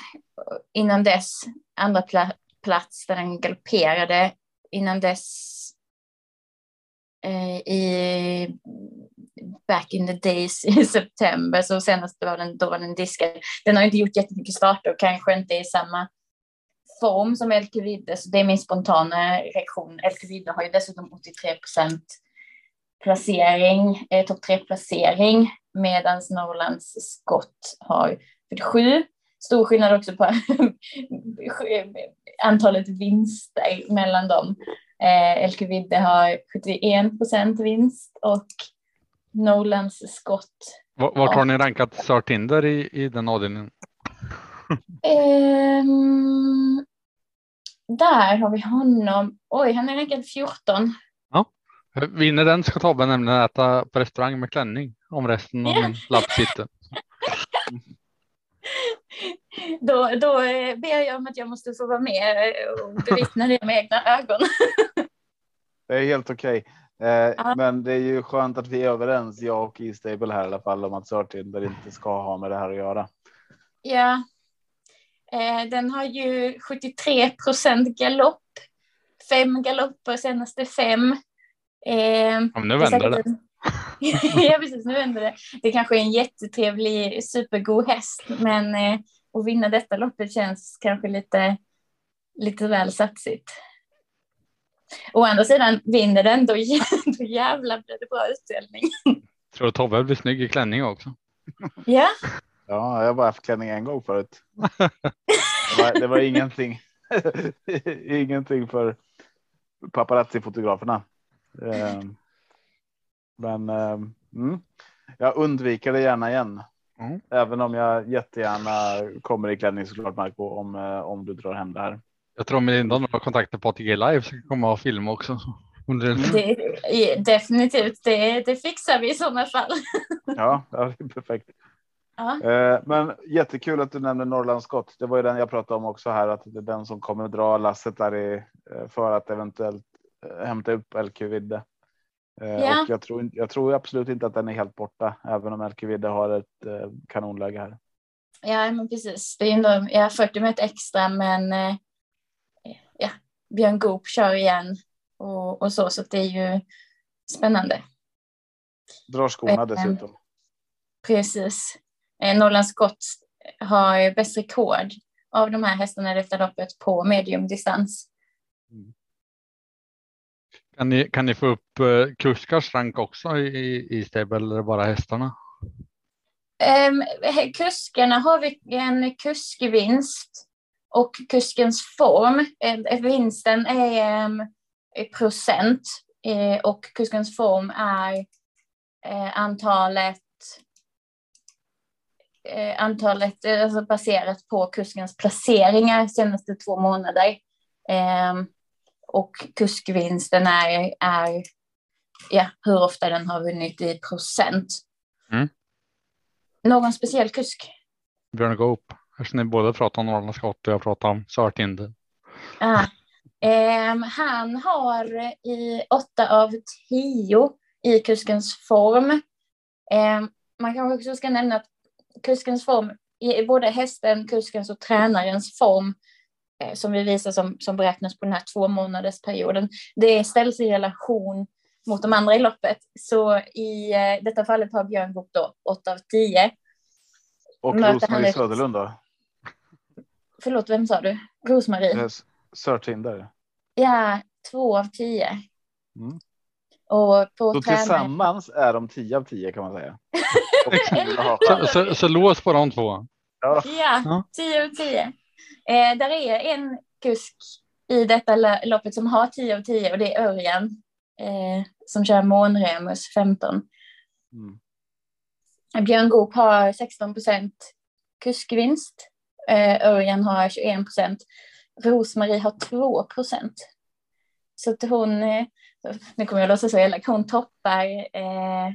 innan dess andra pla plats där den galopperade. Innan dess eh, i back in the days i september så senast var den, då var den diskad. Den har inte gjort jättemycket starter och kanske inte i samma form som LQ Vidde, så det är min spontana reaktion. LQ Vidde har ju dessutom 83 procent placering, eh, topp tre placering, medan Norrlands skott har 47. Stor skillnad också på antalet vinster mellan dem. Eh, LQ Vidde har 71 procent vinst och Norrlands skott. Vart har ni rankat Sörtinder i, i den avdelningen? Ehm, där har vi honom. Oj, han är rankad 14. Vinner den ska Tobbe nämligen äta på restaurang med klänning om resten av Ja. min lapp sitter. Då, då ber jag om att jag måste få vara med och bevittna det med egna ögon. Det är helt okej. Eh, Ja. Men det är ju skönt att vi är överens, jag och E-stable här i alla fall, om att Sörtinder inte ska ha med det här att göra. Ja. Eh, den har ju 73 procent galopp. Fem galopper senaste fem. Eh, nu vänder det. en- ja, precis. Nu vänder det. Det kanske är en jättetrevlig, supergod häst, men eh, att vinna detta loppet känns kanske lite, lite väl satsigt. Å andra sidan, vinner den, då, då jävlar blir det bra utdelning. Tror du Tobbe blir snygg i klänning också? Ja, Ja, jag har bara haft klänning en gång förut. Det var, det var ingenting. ingenting för paparazzi-fotograferna. Eh, Men eh, mm, jag undviker det gärna igen. Mm. Även om jag jättegärna kommer i klänning såklart Marco om, eh, om du drar hem det här. Jag tror Melinda har kontakter på ATG Live så kan komma och filma också. Det, definitivt. Det, det fixar vi i sådana fall. Ja, ja det är perfekt. Eh, Men jättekul att du nämnde Norrlands skott. Det var ju den jag pratade om också här, att det är den som kommer dra lasset där i, eh, för att eventuellt eh, hämta upp LQ Vidde. Ja. Och jag tror, jag tror absolut inte att den är helt borta, även om LQ Vidde har ett kanonläge här. Ja, men precis. Det är ändå ja, 40 meter extra, men ja, Björn Goop kör igen och, och så, så det är ju spännande. Drar skorna dessutom. Precis. Eh, Norrlands Skott har bäst rekord av de här hästarna i detta loppet på mediumdistans. Kan ni, kan ni få upp eh, kuskars rank också i, i, stable eller bara hästarna? Um, kuskarna har vi en kuskvinst och kuskens form. Eh, vinsten är i procent och kuskens form är antalet antalet eh, alltså baserat på kuskens placeringar senaste två månader. Em, och kuskvinsten är, är ja, hur ofta den har vunnit i procent. Mm. Någon speciell kusk? Björn Goop. Eftersom ni båda pratar om Norrlands skott och jag pratar om Sörtinder. Ah. Ehm, han har i åtta av tio i kuskens form. Ehm, man kanske också ska nämna att kuskens form, både hästen, kuskens och tränarens form, eh, som vi visar som, som beräknas på den här två månaders perioden, det ställs i relation mot de andra i loppet. Så i eh, detta fallet har Björn Goop då 8 av 10. Och Rosmarie Söderlund då? Förlåt, vem sa du? Rosmarie? Eh, Sörtinder. Ja, 2 av 10. Mm. Och på Så tränare... tillsammans är de 10 av 10 kan man säga. Så, så, så lås på de två. Ja. Ja, Ja. 10 av 10. Eh, där är en kusk i detta lo- loppet som har 10 av 10 och det är Örjan eh, som kör månremus 15. Mm. Björn Goop har 16 procent kuskvinst. Eh, Örjan har 21 procent. Rosmarie har 2 procent. Så att hon, eh, nu kommer jag låtsas så elak, hon toppar eh,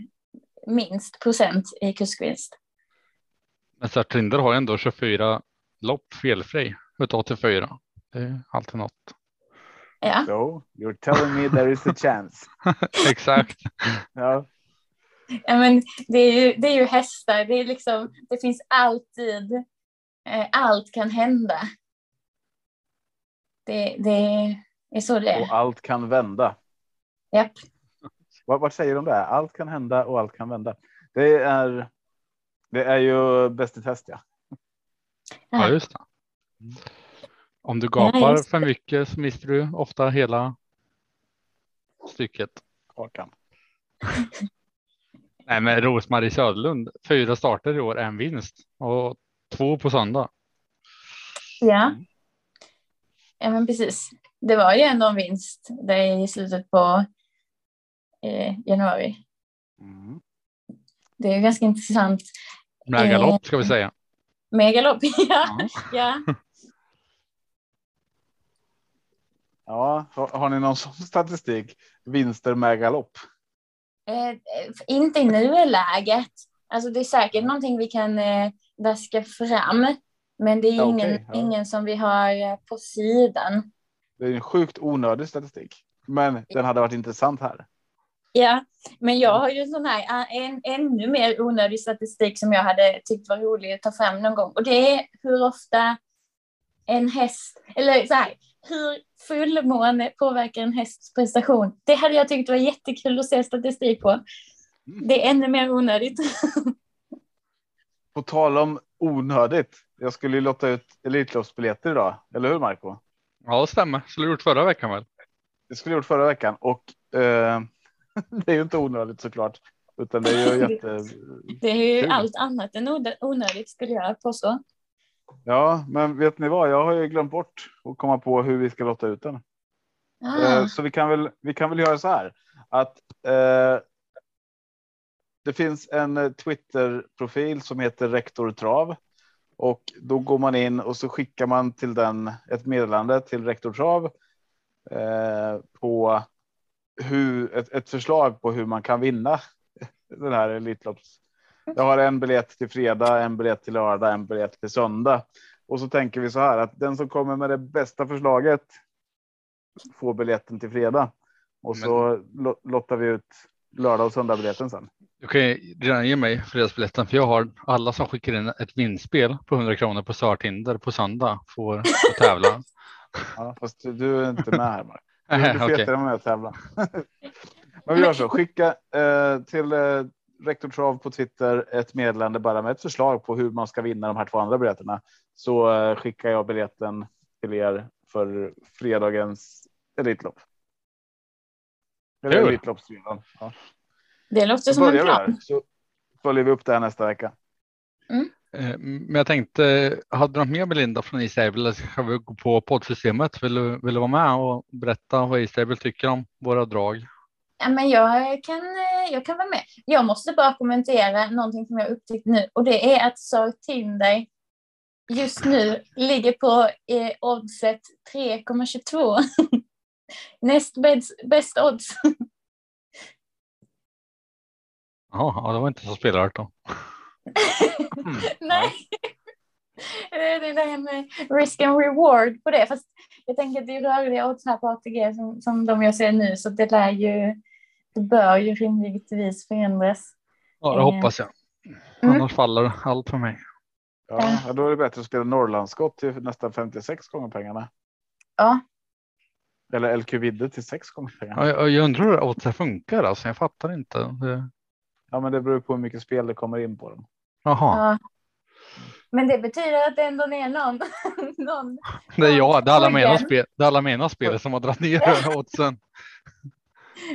minst procent i kuskvinst. Men Sartrinder har ju ändå 24 lopp felfri utav 84. Det är alltid något. Ja, So you're telling me there is a chance. Exakt. Ja. Ja, men det, är ju, det är ju hästar, det, är liksom, det finns alltid, eh, allt kan hända. Det, det är så det Och är. allt kan vända. Japp. Vad, vad säger de där? Allt kan hända och allt kan vända. Det är. Det är ju bäst i test. Ja. Ja, just det. Om du gapar Ja, för mycket så mister du ofta hela stycket. Kakan. Nej, men Rosmarie Söderlund, fyra starter i år, en vinst och två på söndag. Ja. ja, men precis. Det var ju ändå en vinst där i slutet på eh, januari. Mm. Det är ju ganska intressant. Med Eh. galopp ska vi säga. Med galopp, ja. Ja. ja. Ja, har, har ni någon sån statistik? Vinster med galopp? Eh, eh, inte i nuläget. Alltså det är säkert någonting vi kan eh, vaska fram. Men det är okej, ingen, ja. ingen som vi har eh, på sidan. Det är en sjukt onödig statistik, men den hade varit intressant här. Ja, men jag har ju sån här ah, en ännu mer onödig statistik som jag hade tyckt var rolig att ta fram någon gång. Och det är hur ofta en häst, eller så här, hur fullmåne påverkar en hästs prestation. Det hade jag tyckt var jättekul att se statistik på. Det är ännu mer onödigt. På tal om onödigt. Jag skulle ju lotta ut Elitloppsbiljetter idag, eller hur Marco? Ja, det stämmer. Skulle du gjort förra veckan väl? Det skulle jag gjort förra veckan och eh, det är ju inte onödigt såklart, utan det är ju jätte. Det är ju allt annat än onö- onödigt skulle jag påstå. Ja, men vet ni vad? Jag har ju glömt bort att komma på hur vi ska lotta ut den. Ah, Eh, Så vi kan väl, vi kan väl göra så här att eh, det finns en eh, Twitter-profil som heter Rektor Trav och då går man in och så skickar man till den ett meddelande till Rektor Trav eh, på hur ett, ett förslag på hur man kan vinna den här Elitlopps. Jag har en biljett till fredag, en biljett till lördag, en biljett till söndag och så tänker vi så här att den som kommer med det bästa förslaget får biljetten till fredag och så lo- lottar vi ut lördag och söndag-biljetten sen. Du kan ju redan ge mig fredagsbiljetten för jag har alla som skickar in ett vinstspel på 100 kronor på Sörtinder på söndag får, får tävla. Ja, fast du är inte med här. Mark. Du, Okej. jättegärna med att tävla. Men vi gör så. Skicka eh, till eh, Rektor Trav på Twitter ett meddelande bara med ett förslag på hur man ska vinna de här två andra biljetterna. Så eh, skickar jag biljetten till er för fredagens Elitlopp. Eller. Elitloppsfredagen. Ja. det låter som en plan. så följer vi upp det här nästa vecka. Eh, Men jag tänkte, hade du något mer Belinda från E-stable eller ska vi gå på poddsystemet? Vill du, vill du vara med och berätta vad E-stable tycker om våra drag? Ja, men jag, kan, eh, jag kan vara med. Jag måste bara kommentera någonting som jag upptäckt nu och det är att Sir Tinder just nu ligger på eh, oddset 3,22. Näst bäst, odds. Ja, det var inte så spelvärt då. Mm. Nej. Det är det med risk and reward på det. Fast jag tänker att det är rörliga odds här på ATG som, som de jag ser nu. Så det lär ju, det bör ju rimligtvis förändras. Ja, det Eh. hoppas jag. Mm. Annars faller allt för mig. Ja, då är det bättre att spela Norrlandsskott till nästan 56 gånger pengarna. Ja, Eller LQ Vidde till 6 gånger pengarna. Ja, Jag, jag undrar hur oddsen funkar alltså. Jag fattar inte. Det, Ja, men det beror på hur mycket spel det kommer in på dem. Jaha, ja. Men det betyder att det ändå är någon. någon. det är jag. Det är alla mina spel. Det är alla mina spel som har dragit ner oddsen.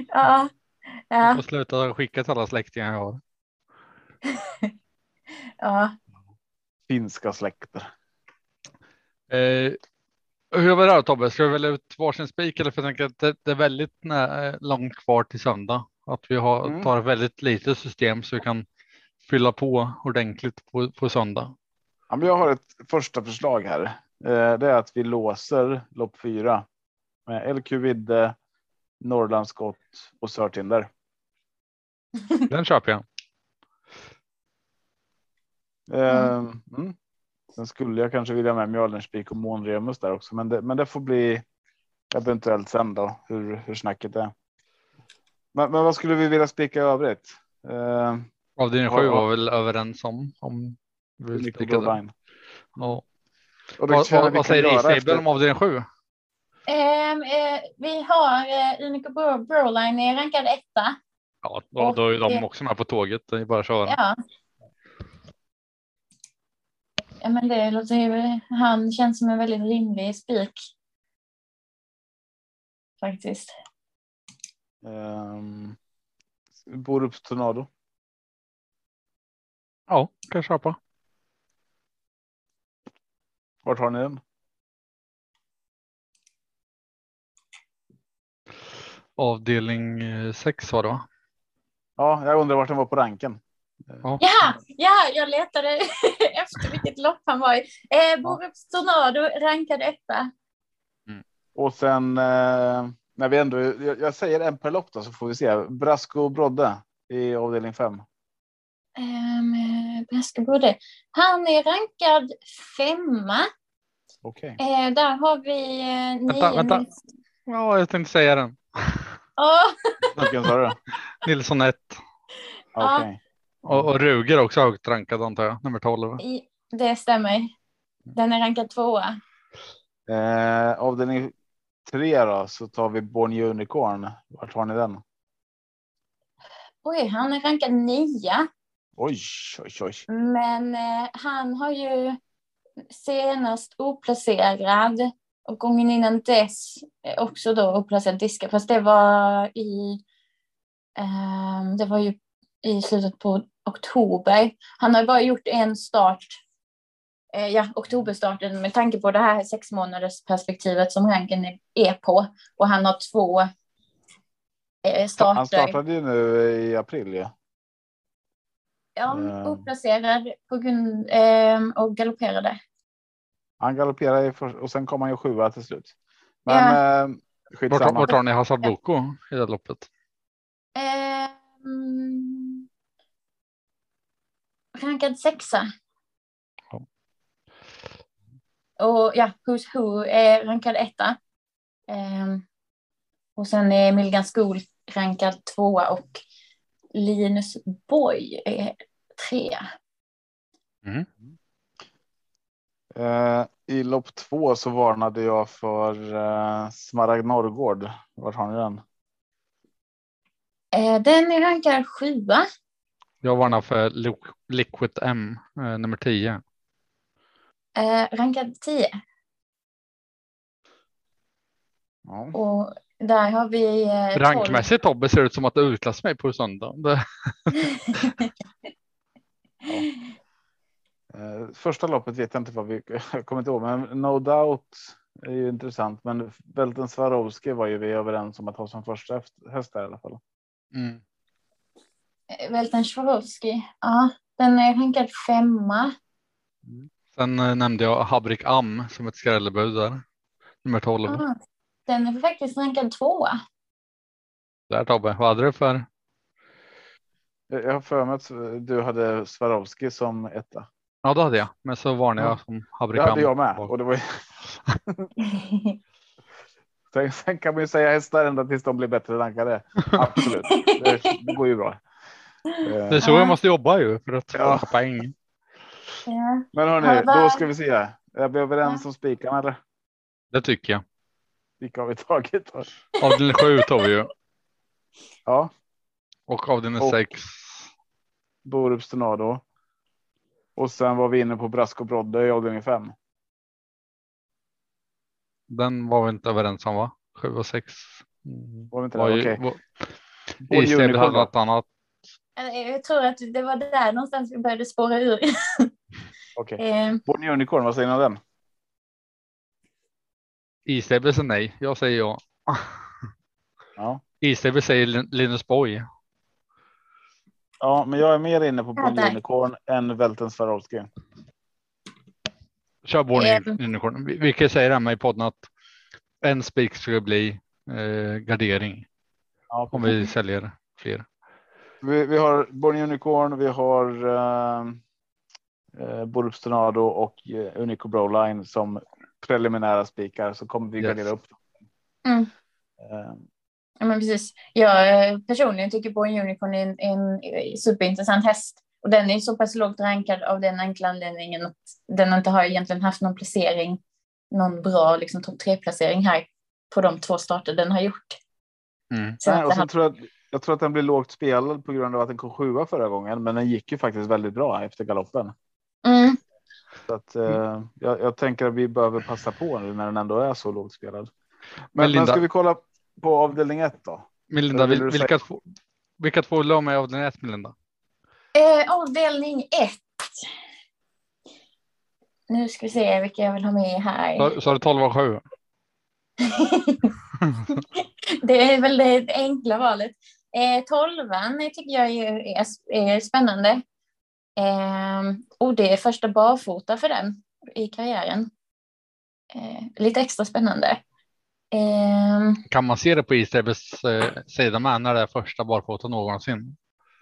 Ja, Jag ja, får sluta skicka till alla släktingar jag har. ja. Finska släkter. Eh, hur vi det här Tobbe? Ska vi välja ut varsin spik eller för jag tänker att det, det är väldigt eh, långt kvar till söndag. Att vi har, Mm. tar ett väldigt litet system så vi kan fylla på ordentligt på, på söndag. Ja, men jag har ett första förslag här. Eh, det är att vi låser lopp fyra med LQ Vidde, Norrlandsskott och Sörtinder. Den köper jag. Eh, mm. Sen skulle jag kanske vilja med Mjölnerspik och Månremus där också, men det, men det får bli eventuellt sen då hur, hur snacket är. Men, men vad skulle vi vilja spika i övrigt? Eh, Avdelning Ja, sju ja. var väl överens om. om spika den. Broline. Ja. Och Vad, säger Isabel om avdelning sju? Ehm, eh, vi har eh, Unico Bro- Broline är rankad etta. Ja, då, då är de Och- också med på tåget. Det är bara att köra. Ja. Ja, men det låter ju, han känns som en väldigt rimlig spik. Faktiskt. Um, Borups Tornado. Ja, kan jag köpa. Vart har ni den? Avdelning eh, 6 var det va? Ja, jag undrar vart den var på ranken. Ja, ja jag letade efter vilket lopp han var i. Eh, Borups Tornado rankade etta. Mm. Och sen eh, när vi ändå, jag, jag säger en per lopp då, så får vi se. Brasco Brodde i avdelning 5. Ehm, eh, Bräskebrode. Han är rankad femma. Okej. Okay. Där har vi eh, nio... Vänta, vänta. Ja, jag tänkte säga den. Vilken sa du? Nilsson 1. Okay. Och, och Ruger också högt rankad antar jag, nummer 12. Det stämmer. Den är rankad tvåa. Eh, avdelning tre då så tar vi Born Unicorn. Vart har ni den? Oj, han är rankad nia. Oj, oj, oj. Men eh, han har ju senast oplacerad och gången innan dess eh, också då oplacerad diska. Fast det var i ehm, det var ju i slutet på oktober. Han har bara gjort en start. Eh, ja, oktoberstarten med tanke på det här sex månaders perspektivet som ranken är- är på. Och han har två eh, starter. Han startade ju nu i april. Ja. Ja, Eh. oplacerad på grund ehm, och galopperade. Han galopperade och sen kom han ju sjua till slut. Men Ja. eh, skitsamma. vart har ni Hazard Boko i det loppet? Ehm, rankad sexa. Ja. Och ja, Who's Who är rankad etta. Ehm, och sen är Milgan School rankad tvåa och Linus Boy är trea. Eh, I lopp två så varnade jag för eh, Smaragd Norrgård. Vart har ni den? Eh, den är rankad sjua. Jag varnar för Li- Liquid M, nummer 10. Eh, rankad tio. Ja. Och där har vi eh. Rankmässigt Tobbe ser det ut som att du utklassar mig på söndag. Det, Eh, första loppet vet jag inte vad vi kommer inte ihåg, men No Doubt är ju intressant. Men Belten Swarovski var ju vi överens om att ha som första häst- där i alla fall. mm. Welten Swarovski. Ja, den är rankad femma. Sen eh, nämnde jag Habrik Am som ett skrällebud där. Nummer 12. Ah, den är faktiskt rankad tvåa. Där Tobbe, vad hade du för? Jag har för mig att du hade Swarovski som etta. Ja, det hade jag, men så varnade jag som Det Habrikam. hade jag med. Och det var ju... Sen, sen kan man ju säga hästar ända tills de blir bättre rankade. Absolut, det, det går ju bra. Eh, Det är så jag måste jobba ju för att Ja. få poäng. ja. Men hörni, då ska vi se. Är vi överens om spikarna eller? Det tycker jag. Vilka har vi tagit? då? Avdelning 7 tar vi ju Ja, och avdelning Och- 6. Borups Tornado. Och sen var vi inne på Brask och Brodde i avdelning 5. Den var vi inte överens om va? 7 och 6. Mm. Var vi inte Var det? Okej. var- Och Isabel Unicorn hade något annat. Jag tror att det var där någonstans vi började spåra ur. Okej. Eh, Bonnie Unicorn, vad säger ni om den? Isabel säger nej. Jag säger ja. Ja. Isabel säger Lin- Linus Borg. ja, men jag är mer inne på Ja, Bonnie där. Unicorn än Välten Swarovski. Kör Born Eh. Unicorn. Vi, vi kan säga det här med i podden att en spik skulle bli eh, gardering Ja, om vi säljer fler. Vi, vi har Bonnie Unicorn, vi har uh, uh, Borups Tornado och uh, Unico Broline som preliminära spikar så kommer vi Yes. gardera upp. Mm. Eh, Ja, men precis. Jag eh, personligen tycker Born Unicorn är en, en superintressant häst. Och den är så pass lågt rankad av den enkla anledningen att den inte har egentligen haft någon placering, någon bra liksom, topp tre placering här på de två starter den har gjort. Mm. Så nej, och sen tror jag, jag tror att den blir lågt spelad på grund av att den kom sjua förra gången, men den gick ju faktiskt väldigt bra efter galoppen. mm, Så att, eh, jag, jag tänker att vi behöver passa på nu när den ändå är så lågt spelad. Men, Men Linda- men ska vi kolla på avdelning ett då? Melinda, vil, vilka, två, vilka två vill du ha med avdelning 1 Melinda? eh, avdelning ett. Nu ska vi se vilka jag vill ha med här. Så, så har du 12 och 7. det är väl det enkla valet. Eh, tolvan tycker jag är, är, är spännande. Eh, och det är första barfota för den i karriären. Eh, lite extra spännande. Eh, Kan man se det på Isabels eh, sida med när det är första barfota någonsin?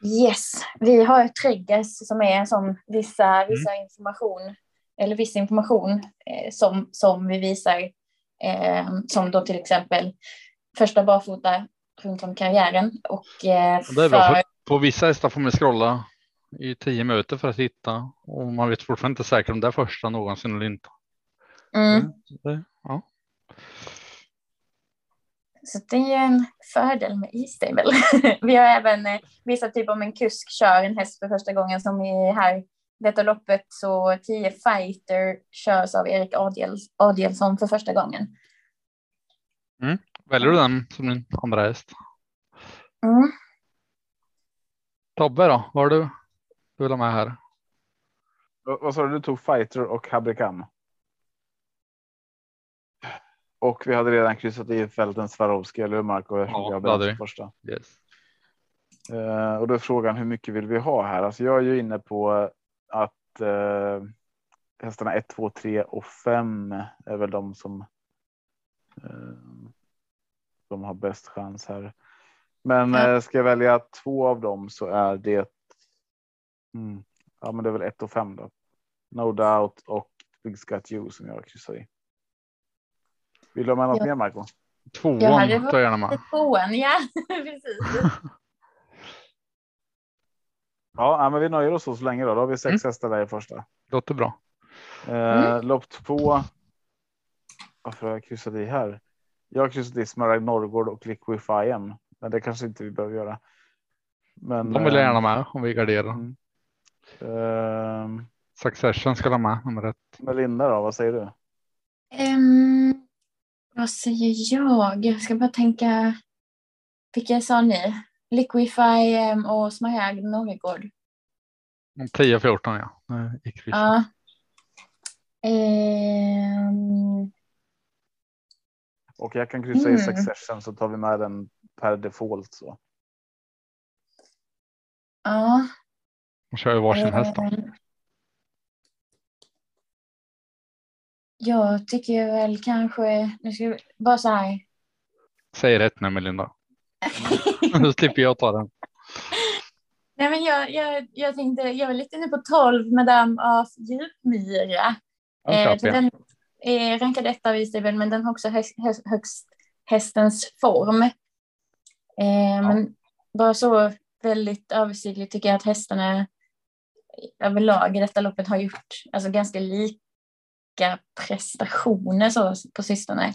yes, vi har Triggers som är som vissa, vissa information eller viss information eh, som, som vi visar. Eh, som då till exempel första barfota runt om karriären. Och, eh, Det är bra, för på vissa hästar får man scrolla i 10 minuter för att hitta och man vet fortfarande inte säkert om det är första någonsin eller inte. mm. Det, ja. Så det är ju en fördel med E-stable. Vi har även eh, visat typ om en kusk kör en häst för första gången som i här detta loppet så 10 fighter körs av Erik Adiel, Adielsson för första gången. Väljer du den som din andra häst? Mm. Tobbe då, vad har du? Du vill ha med här? Vad sa du? Du tog Fighter och Habrikam. Och vi hade redan kryssat i fälten Swarovski, eller hur Marco? Ja, det hade vi. första. Yes. Eh, och då är frågan hur mycket vill vi ha här? Alltså jag är ju inne på att eh, hästarna 1, 2, 3 och 5 är väl de som eh, de har bäst chans här. Men ska jag välja två av dem så är det. Mm, ja, men det är väl 1 och 5 då. No doubt och Big Scott You som jag kryssar i. Vill du ha med något Ja. mer Marco? Tvåan tar jag gärna med. Tvåan, ja precis. Ja, men vi nöjer oss så, länge då. Då har vi sex Mm. hästar där i första. Låter bra. Eh, Lopp två. Varför har jag kryssat i här? Jag har kryssat i Smaragd Norrgård och Liquify men det kanske inte vi behöver göra. Men De vill jag eh, gärna med om vi garderar. Mm. Eh, Succession ska ha med nummer ett. Melinda då, vad säger du? Ehm, vad säger jag? Jag ska bara tänka. Vilka sa ni? Liquify ehm, och Smaragd Norrgård. 10-14 ja. Eh, I kryss. Ja. Ehm, Och jag kan kryssa Mm. i Succession så tar vi med den per default så. ja. De kör ju varsin häst då. Ehm, Jag tycker väl kanske, nu ska vi, bara så här. Säg rätt nu Melinda. Då slipper jag ta den. Nej, men jag, jag, jag tänkte, jag var lite inne på 12 Madame av Djupmyra. Den Eh, den är rankad etta av Isabel, men den har också högst, högst, hästens form. Eh, Men bara så väldigt översiktligt tycker jag att hästarna överlag i detta loppet har gjort alltså, ganska lika prestationer så, på sistone.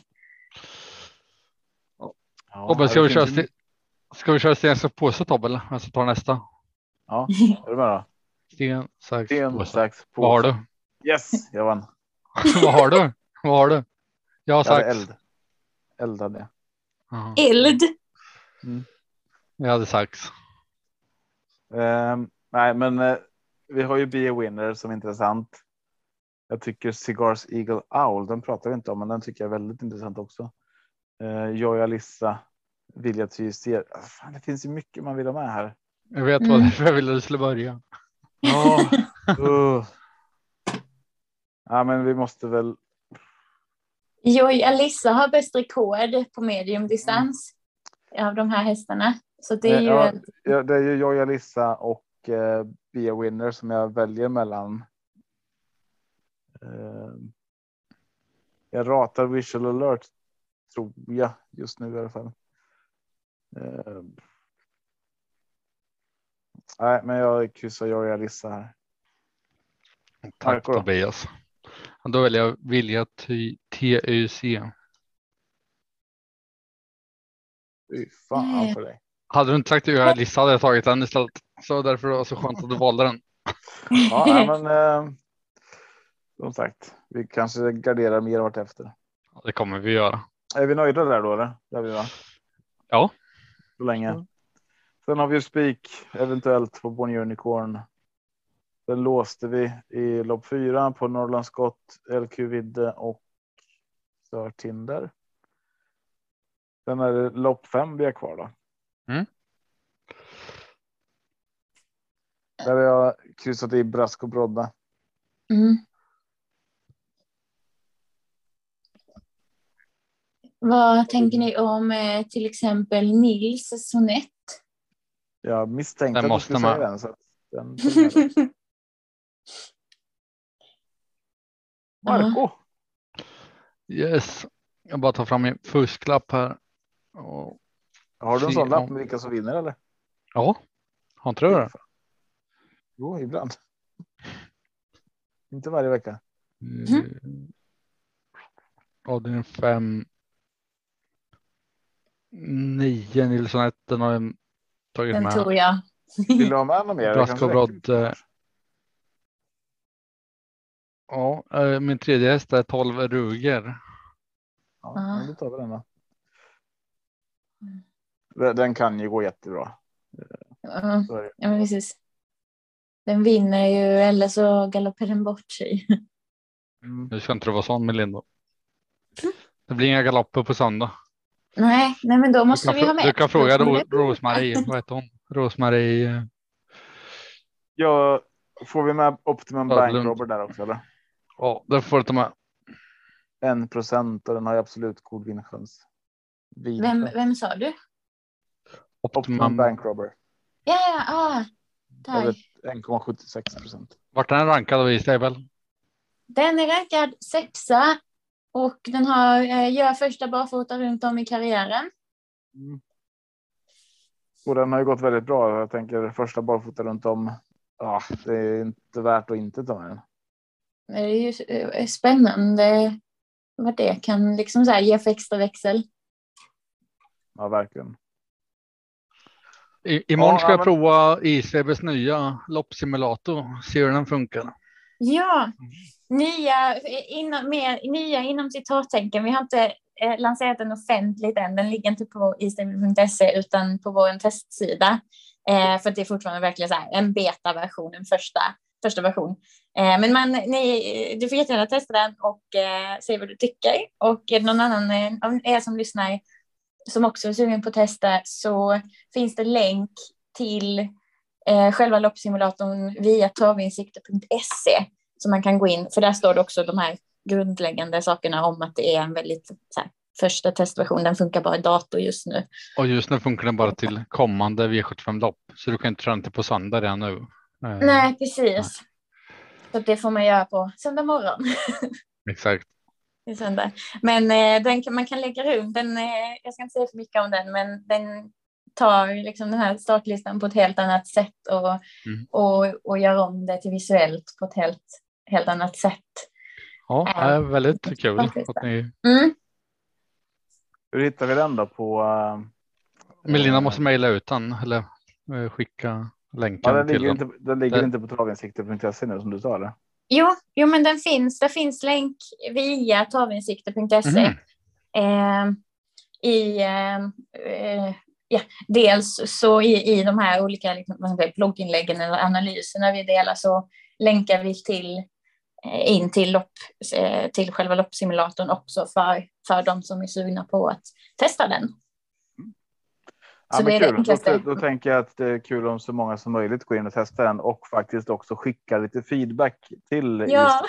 Ja, Tobbe, ska vi köra, sten- ska vi köra sten, sax, påse Tobbe? eller? Jag ska ta nästa. Ja, är du med då? Sten, sax, Sten, påse. sax, påse. Vad har du? Yes, jag vann. Vad har du? Vad har du? Jag har Jag hade sax. eld. Eld hade jag. Jaha. Eld! Jag hade sax. Ehm, nej, men eh, vi har ju Be a Winner som är intressant. Jag tycker Cigars Eagle Owl, den pratar vi inte om, men den tycker jag är väldigt intressant också. Uh, Joja Lissa, Vilja Tyser. Ah, Fan, det finns ju mycket man vill ha med här. Jag vet Mm. vad därför jag ville du skulle börja. Ja, uh. ja, men vi måste väl. Joy Alissa har bäst rekord på mediumdistans av de här hästarna. Så det är Eh, ju ja, ja, det är ju Joja Lissa och uh, Be a Winner som jag väljer mellan. Ehm, jag ratar Visual Alert tror jag just nu i alla fall. Ehm. nej, men jag kryssar Joja Lissa här. Tack Marco då? Tobias. Och Då väljer jag Vilja TUC. Fy fan för dig. Hade du inte sagt det jag hade jag tagit den istället. Så därför var det så skönt att du valde den. Ja, nej, men eh, som sagt, vi kanske garderar mer vartefter. Ja, Det kommer vi göra. Är vi nöjda där då eller? Det är vi va? Ja. Så länge. Mm. Sen har vi ju spik eventuellt på Bonnier Unicorn. Den låste vi i lopp fyra på Norrland Scott, LQ Vidde och Sir Tinder. Sen är det lopp fem vi har kvar då. Mm. Där har jag kryssat i Brask och Brodda. Mm. Vad tänker ni om eh, till exempel Nils sonett? Jag misstänkte Den att du skulle man- säga den. Så. Marco. Yes. Jag bara tar fram min fusklapp här. Och, Har du en sån lapp med vilka som vinner eller? ja, inte du det? Jo, ibland. Inte varje vecka. Mm. Avdelning fem. Nio Nilsson 1 den har jag tagit Den med. tror jag. Vill du ha med något mer? Det Brask kanske och räcker. Brodd. eh, Ja, eh, min tredje häst är 12 Ruger. Ja, då tar vi den då. Den- Den kan ju gå jättebra. Ja, ja, men precis. Den vinner ju eller så galopperar den bort sig. Mm. Nu ska inte du vara sån med Lindo. Det blir inga galopper på söndag. Nej, nej men då Du måste vi ha med. du kan fråga Rosmarie. Vad heter hon? Rosmarie. eh, Ja, får vi med Optimum. Bank Robber där också eller? Ja, det får du ta med. En procent och den har ju absolut god vinnarchans. Vid- Vem, vem sa du? Optimum Optimum. Bank Robber. Ja, ja, ah, Eller 1,76 procent. Vart är den rankad av Isabel? Den är rankad sexa och den har, eh, gör första barfota runt om i karriären. Mm. Och den har ju gått väldigt bra. Jag tänker första barfota runt om. Ja, det är inte värt att inte ta med den. Det är ju eh, spännande vad det kan liksom så här ge för extra växel. Ja, verkligen. I, imorgon Ja, ska jag prova Isabels nya loppsimulator. Se hur den funkar. Ja, nya inom, mer, nya inom citattecken. Vi har inte eh, lanserat den offentligt än. Den ligger inte på istable.se utan på vår testsida. Eh, för det är fortfarande verkligen så här, en betaversion, en första, första version. Eh, men man, ni, du får jättegärna testa den och eh, se vad du tycker. Och är det någon annan eh, av er som lyssnar som också är sugen på att testa så finns det länk till eh, själva loppsimulatorn via travinsikter.se så man kan gå in, för där står det också de här grundläggande sakerna om att det är en väldigt här, första testversion. Den funkar bara i dator just nu. Och just nu funkar den bara till kommande V75-lopp, så du kan inte den till på söndag redan nu. Eh, Nej, precis. Så det får man göra på söndag morgon. Exakt. I söndag. Men eh, den kan, man kan lägga runt den. Eh, jag ska inte säga för mycket om den, men den tar liksom den här startlistan på ett helt annat sätt och, Mm. och, och gör om det till visuellt på ett helt, helt annat sätt. Ja, det är väldigt kul att ni Mm. Hur hittar vi den då på? eh, Melina måste mejla ut den eller eh, skicka Ja, länken den till ligger, den. inte, den ligger Det- inte på travinsikter.se nu som du sa eller? Jo, jo, men den finns. Det finns länk via tavinsikter.se. Mhm. Eh, I eh, ja, dels så i, i de här olika liksom, blogginläggen eller analyserna vi delar så länkar vi till eh, in till, lopp, eh, till själva loppsimulatorn också för, för de som är sugna på att testa den. Ja, det är det kul. Då, då tänker jag att det är kul om så många som möjligt går in och testar den och faktiskt också skickar lite feedback till Ja.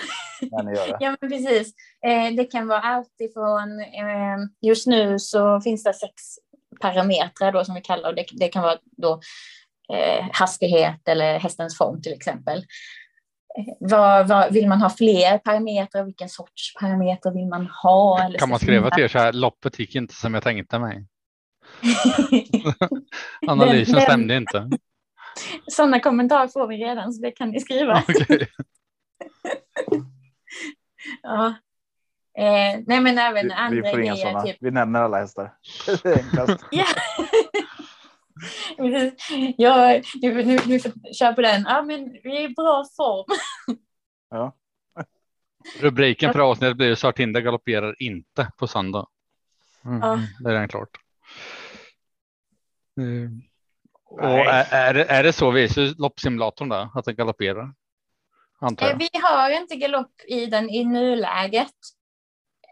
när ni gör det. Ja, men precis. Eh, det kan vara allt ifrån, eh, just nu så finns det sex parametrar då som vi kallar och det, det kan vara då eh, hastighet eller hästens form till exempel. Eh, vad, vad, vill man ha fler parametrar? Vilken sorts parametrar vill man ha? Eller Kan man skriva till er så här, loppet gick inte som jag tänkte mig. Analysen Den- den- stämde inte. Sådana kommentarer får vi redan så det kan ni skriva. Okej. ja. eh, nej men även Vi, andra vi får inga sådana. Typ, Vi nämner alla hästar. Det är enklast. Ja. ja, nu, nu, nu får köra på den. Ja, men vi är i bra form. Ja. Rubriken för avsnittet blir Sartinda galopperar inte på söndag. Mm, Ja. Det är redan klart. Mm. Och är, är, det, är det så visar loppsimulatorn där att den galopperar? Eh. Vi har inte galopp i den i nuläget.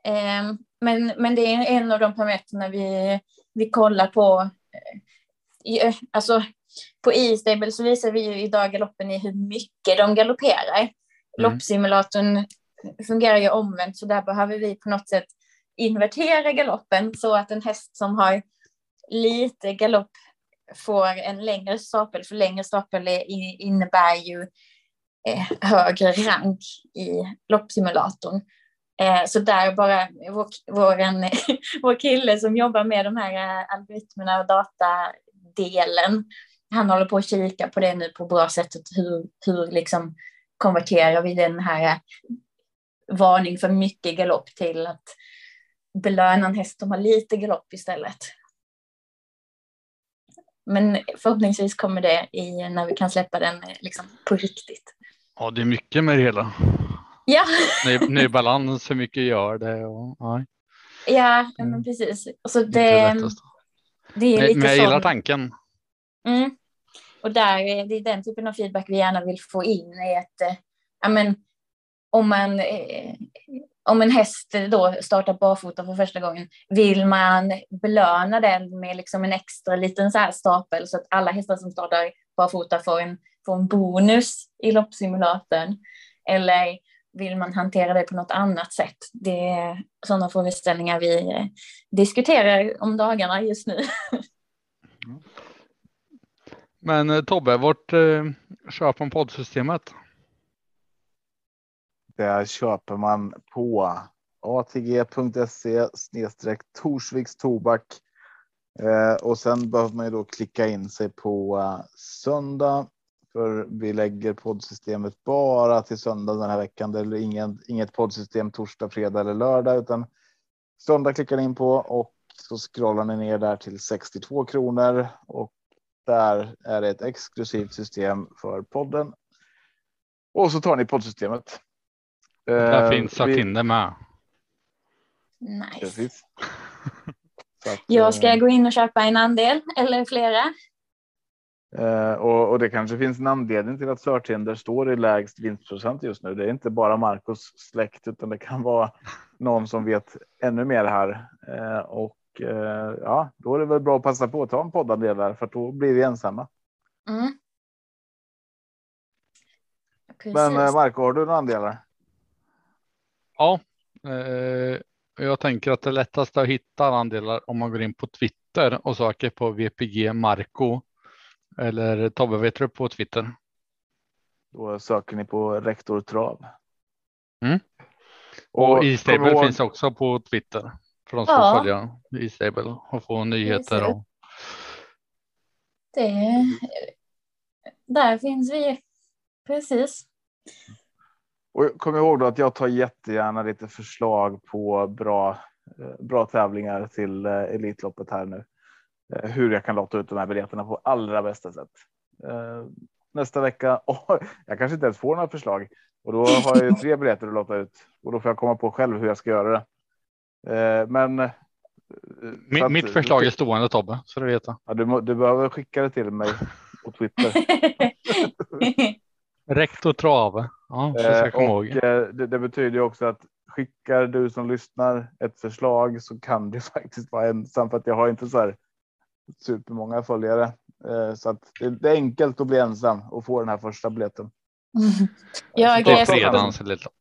Eh, Men, men det är en av de parametrarna vi, vi kollar på. eh, alltså, på E-stable så visar vi ju idag galoppen i hur mycket de galopperar. Loppsimulatorn fungerar ju omvänt så där behöver vi på något sätt invertera galoppen så att en häst som har lite galopp får en längre stapel, för längre stapel innebär ju eh, högre rank i loppsimulatorn. Eh, så där bara vår, vår, en, vår kille som jobbar med de här eh, algoritmerna och datadelen, han håller på att kika på det nu på bra sätt. Hur, hur liksom konverterar vi den här varning för mycket galopp till att belöna en häst som har lite galopp istället. Men förhoppningsvis kommer det i, när vi kan släppa den liksom, på riktigt. Ja, det är mycket med det hela. Ja, Ny, ny balans, hur mycket gör det? Och, ja, ja Mm. men precis. Och så det det, är Men, lite men jag gillar sån- tanken. Mm. Och där, är det är den typen av feedback vi gärna vill få in. Är att, eh, ja, men, om, man, eh, om en häst då startar barfota för första gången, vill man belöna den med liksom en extra liten så här stapel så att alla hästar som startar barfota får en, får en bonus i loppsimulatorn? Eller vill man hantera det på något annat sätt? Det är sådana frågeställningar vi eh, diskuterar om dagarna just nu. Mm. Men eh, Tobbe, vart eh, köper man poddsystemet? Det köper man på atg.se snedstreck Torsviks tobak. Eh, och sen behöver man ju då klicka in sig på eh, söndag. För vi lägger poddsystemet bara till söndag den här veckan. Det är ingen, inget poddsystem torsdag, fredag eller lördag, utan söndag klickar ni in på och så scrollar ni ner där till 62 kronor och där är det ett exklusivt system för podden. Och så tar ni poddsystemet. Där Eh, finns vi- Sartinder med. Nice. Precis. Att, Jag ska eh, gå in och köpa en andel eller flera. eh, och, och det kanske finns en anledning till att Sörtinder står i lägst vinstprocent just nu. Det är inte bara Marcos släkt, utan det kan vara någon som vet ännu mer här. Och ja, då är det väl bra att passa på att ta en poddandel där, för då blir vi ensamma. Mm. Men Marco, har du några andelar? Ja, eh, jag tänker att det lättaste att hitta alla andelar om man går in på Twitter och söker på VPG Marco. Eller Tobbe, vet du på Twitter? Då söker ni på rektor trav. Mm. Och, och E-stable ihåg- finns också på Twitter. För de som Ja. följa E-stable och få nyheter. Och, Det, där finns vi. Precis. Och kom ihåg då att jag tar jättegärna lite förslag på bra, eh, bra tävlingar till eh, Elitloppet här nu. Eh, Hur jag kan låta ut de här biljetterna på allra bästa sätt. Nästa vecka, åh, jag kanske inte ens får några förslag och då har jag ju tre biljetter att låta ut och då får jag komma på själv hur jag ska göra det. Men. eh, så Mi- att- mitt förslag är stående Tobbe, så du vet. Ja, du, du behöver skicka det till mig på Twitter. Rektor Trave. Ja, Eh, och ihåg. eh, det, det betyder ju också att skickar du som lyssnar ett förslag så kan du faktiskt vara ensam för att jag har inte så här supermånga följare. Eh, Så att det, det är enkelt att bli ensam och få den här första biljetten. jag, Det är Elitlopp.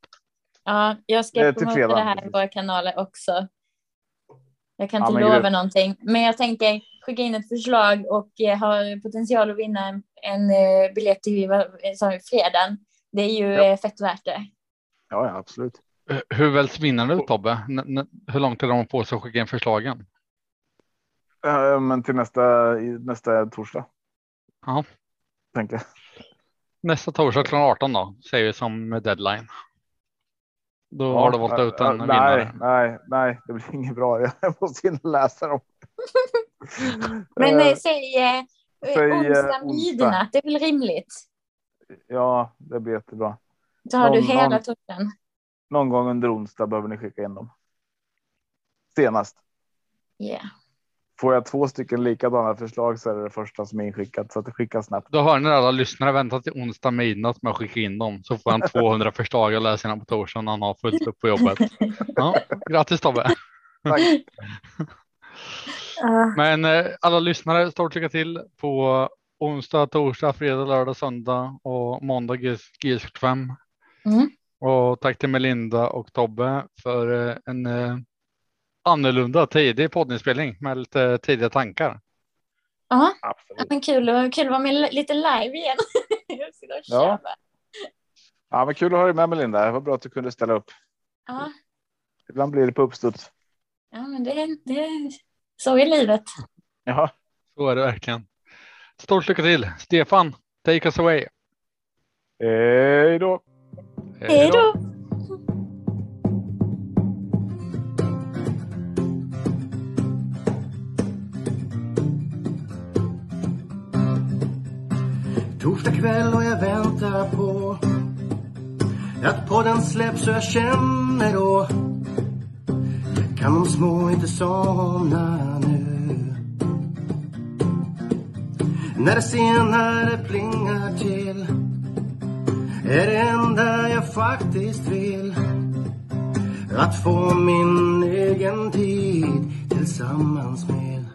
ja, jag Eh, ska till promota fredag, det här precis. i våra kanaler också. Jag kan Ja, inte men lova grymt. någonting, men jag tänker skicka in ett förslag och eh, har potential att vinna en, en eh, biljett till vi, fredagen. Det är ju Ja. eh, fett värt det. Ja, ja absolut. Eh, Hur väljs vinnaren ut Tobbe? N- hur långt är de på sig att skicka in förslagen? Eh, Men till nästa, nästa torsdag. Ja. Tänker jag. Nästa torsdag klockan 18 då, säger vi som deadline. Då Ja, har du valt eh, ut en eh, vinnare. Nej, nej, nej, det blir inget bra. Jag måste in och läsa dem. Men Eh, eh, säg, eh, onsdag midnatt, det är väl rimligt? Ja, det blir jättebra. Då har du Någon- hela någon- torsdagen. Någon gång under onsdag behöver ni skicka in dem. Senast. Yeah. Får jag två stycken likadana förslag så är det det första som är inskickat så att det skickas snabbt. Då hör ni alla lyssnare vänta till onsdag midnatt med att skicka in dem så får han 200 förslag och läser sina på torsdag när han har fullt upp på jobbet. Ja, grattis Tobbe! Tack. Men eh, alla lyssnare, stort lycka till på onsdag, torsdag, fredag, lördag, söndag och måndag GS45. Mm. Och tack till Melinda och Tobbe för eh, en eh, annorlunda tidig poddinspelning med lite tidiga tankar. ja, Absolut. men kul, och- kul att vara med li- lite live igen. Ja. Ja, men kul att ha dig med Melinda. Det var bra att du kunde ställa upp. Ja, Ibland blir det på uppstuds. ja, men det, det, så är livet. Ja, Så är det verkligen. Stort lycka till! Stefan, take us away! hej då. Hej då! Torsdag kväll och jag väntar på att podden släpps så jag känner då kan de små inte somna nu. När det senare plingar till är det enda jag faktiskt vill. Att få min egen tid tillsammans med.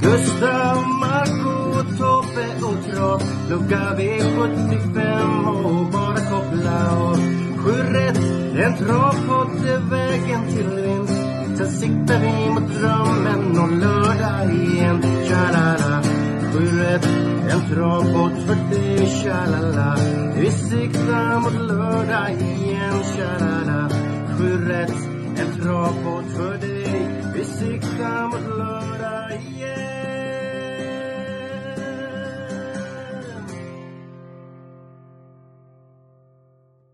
Gustav, Marco, Tobbe och Trav Lucka V75 och bara koppla av. Sju rätt, en travpodd är vägen till vinst. Sen siktar vi mot drömmen om lördag igen. Tja-la-la. Sju rätt, en travpodd för dig Tja-la-la. Vi siktar mot lördag igen. Tja-la-la. Sju rätt, en travpodd för dig Vi siktar mot lördag.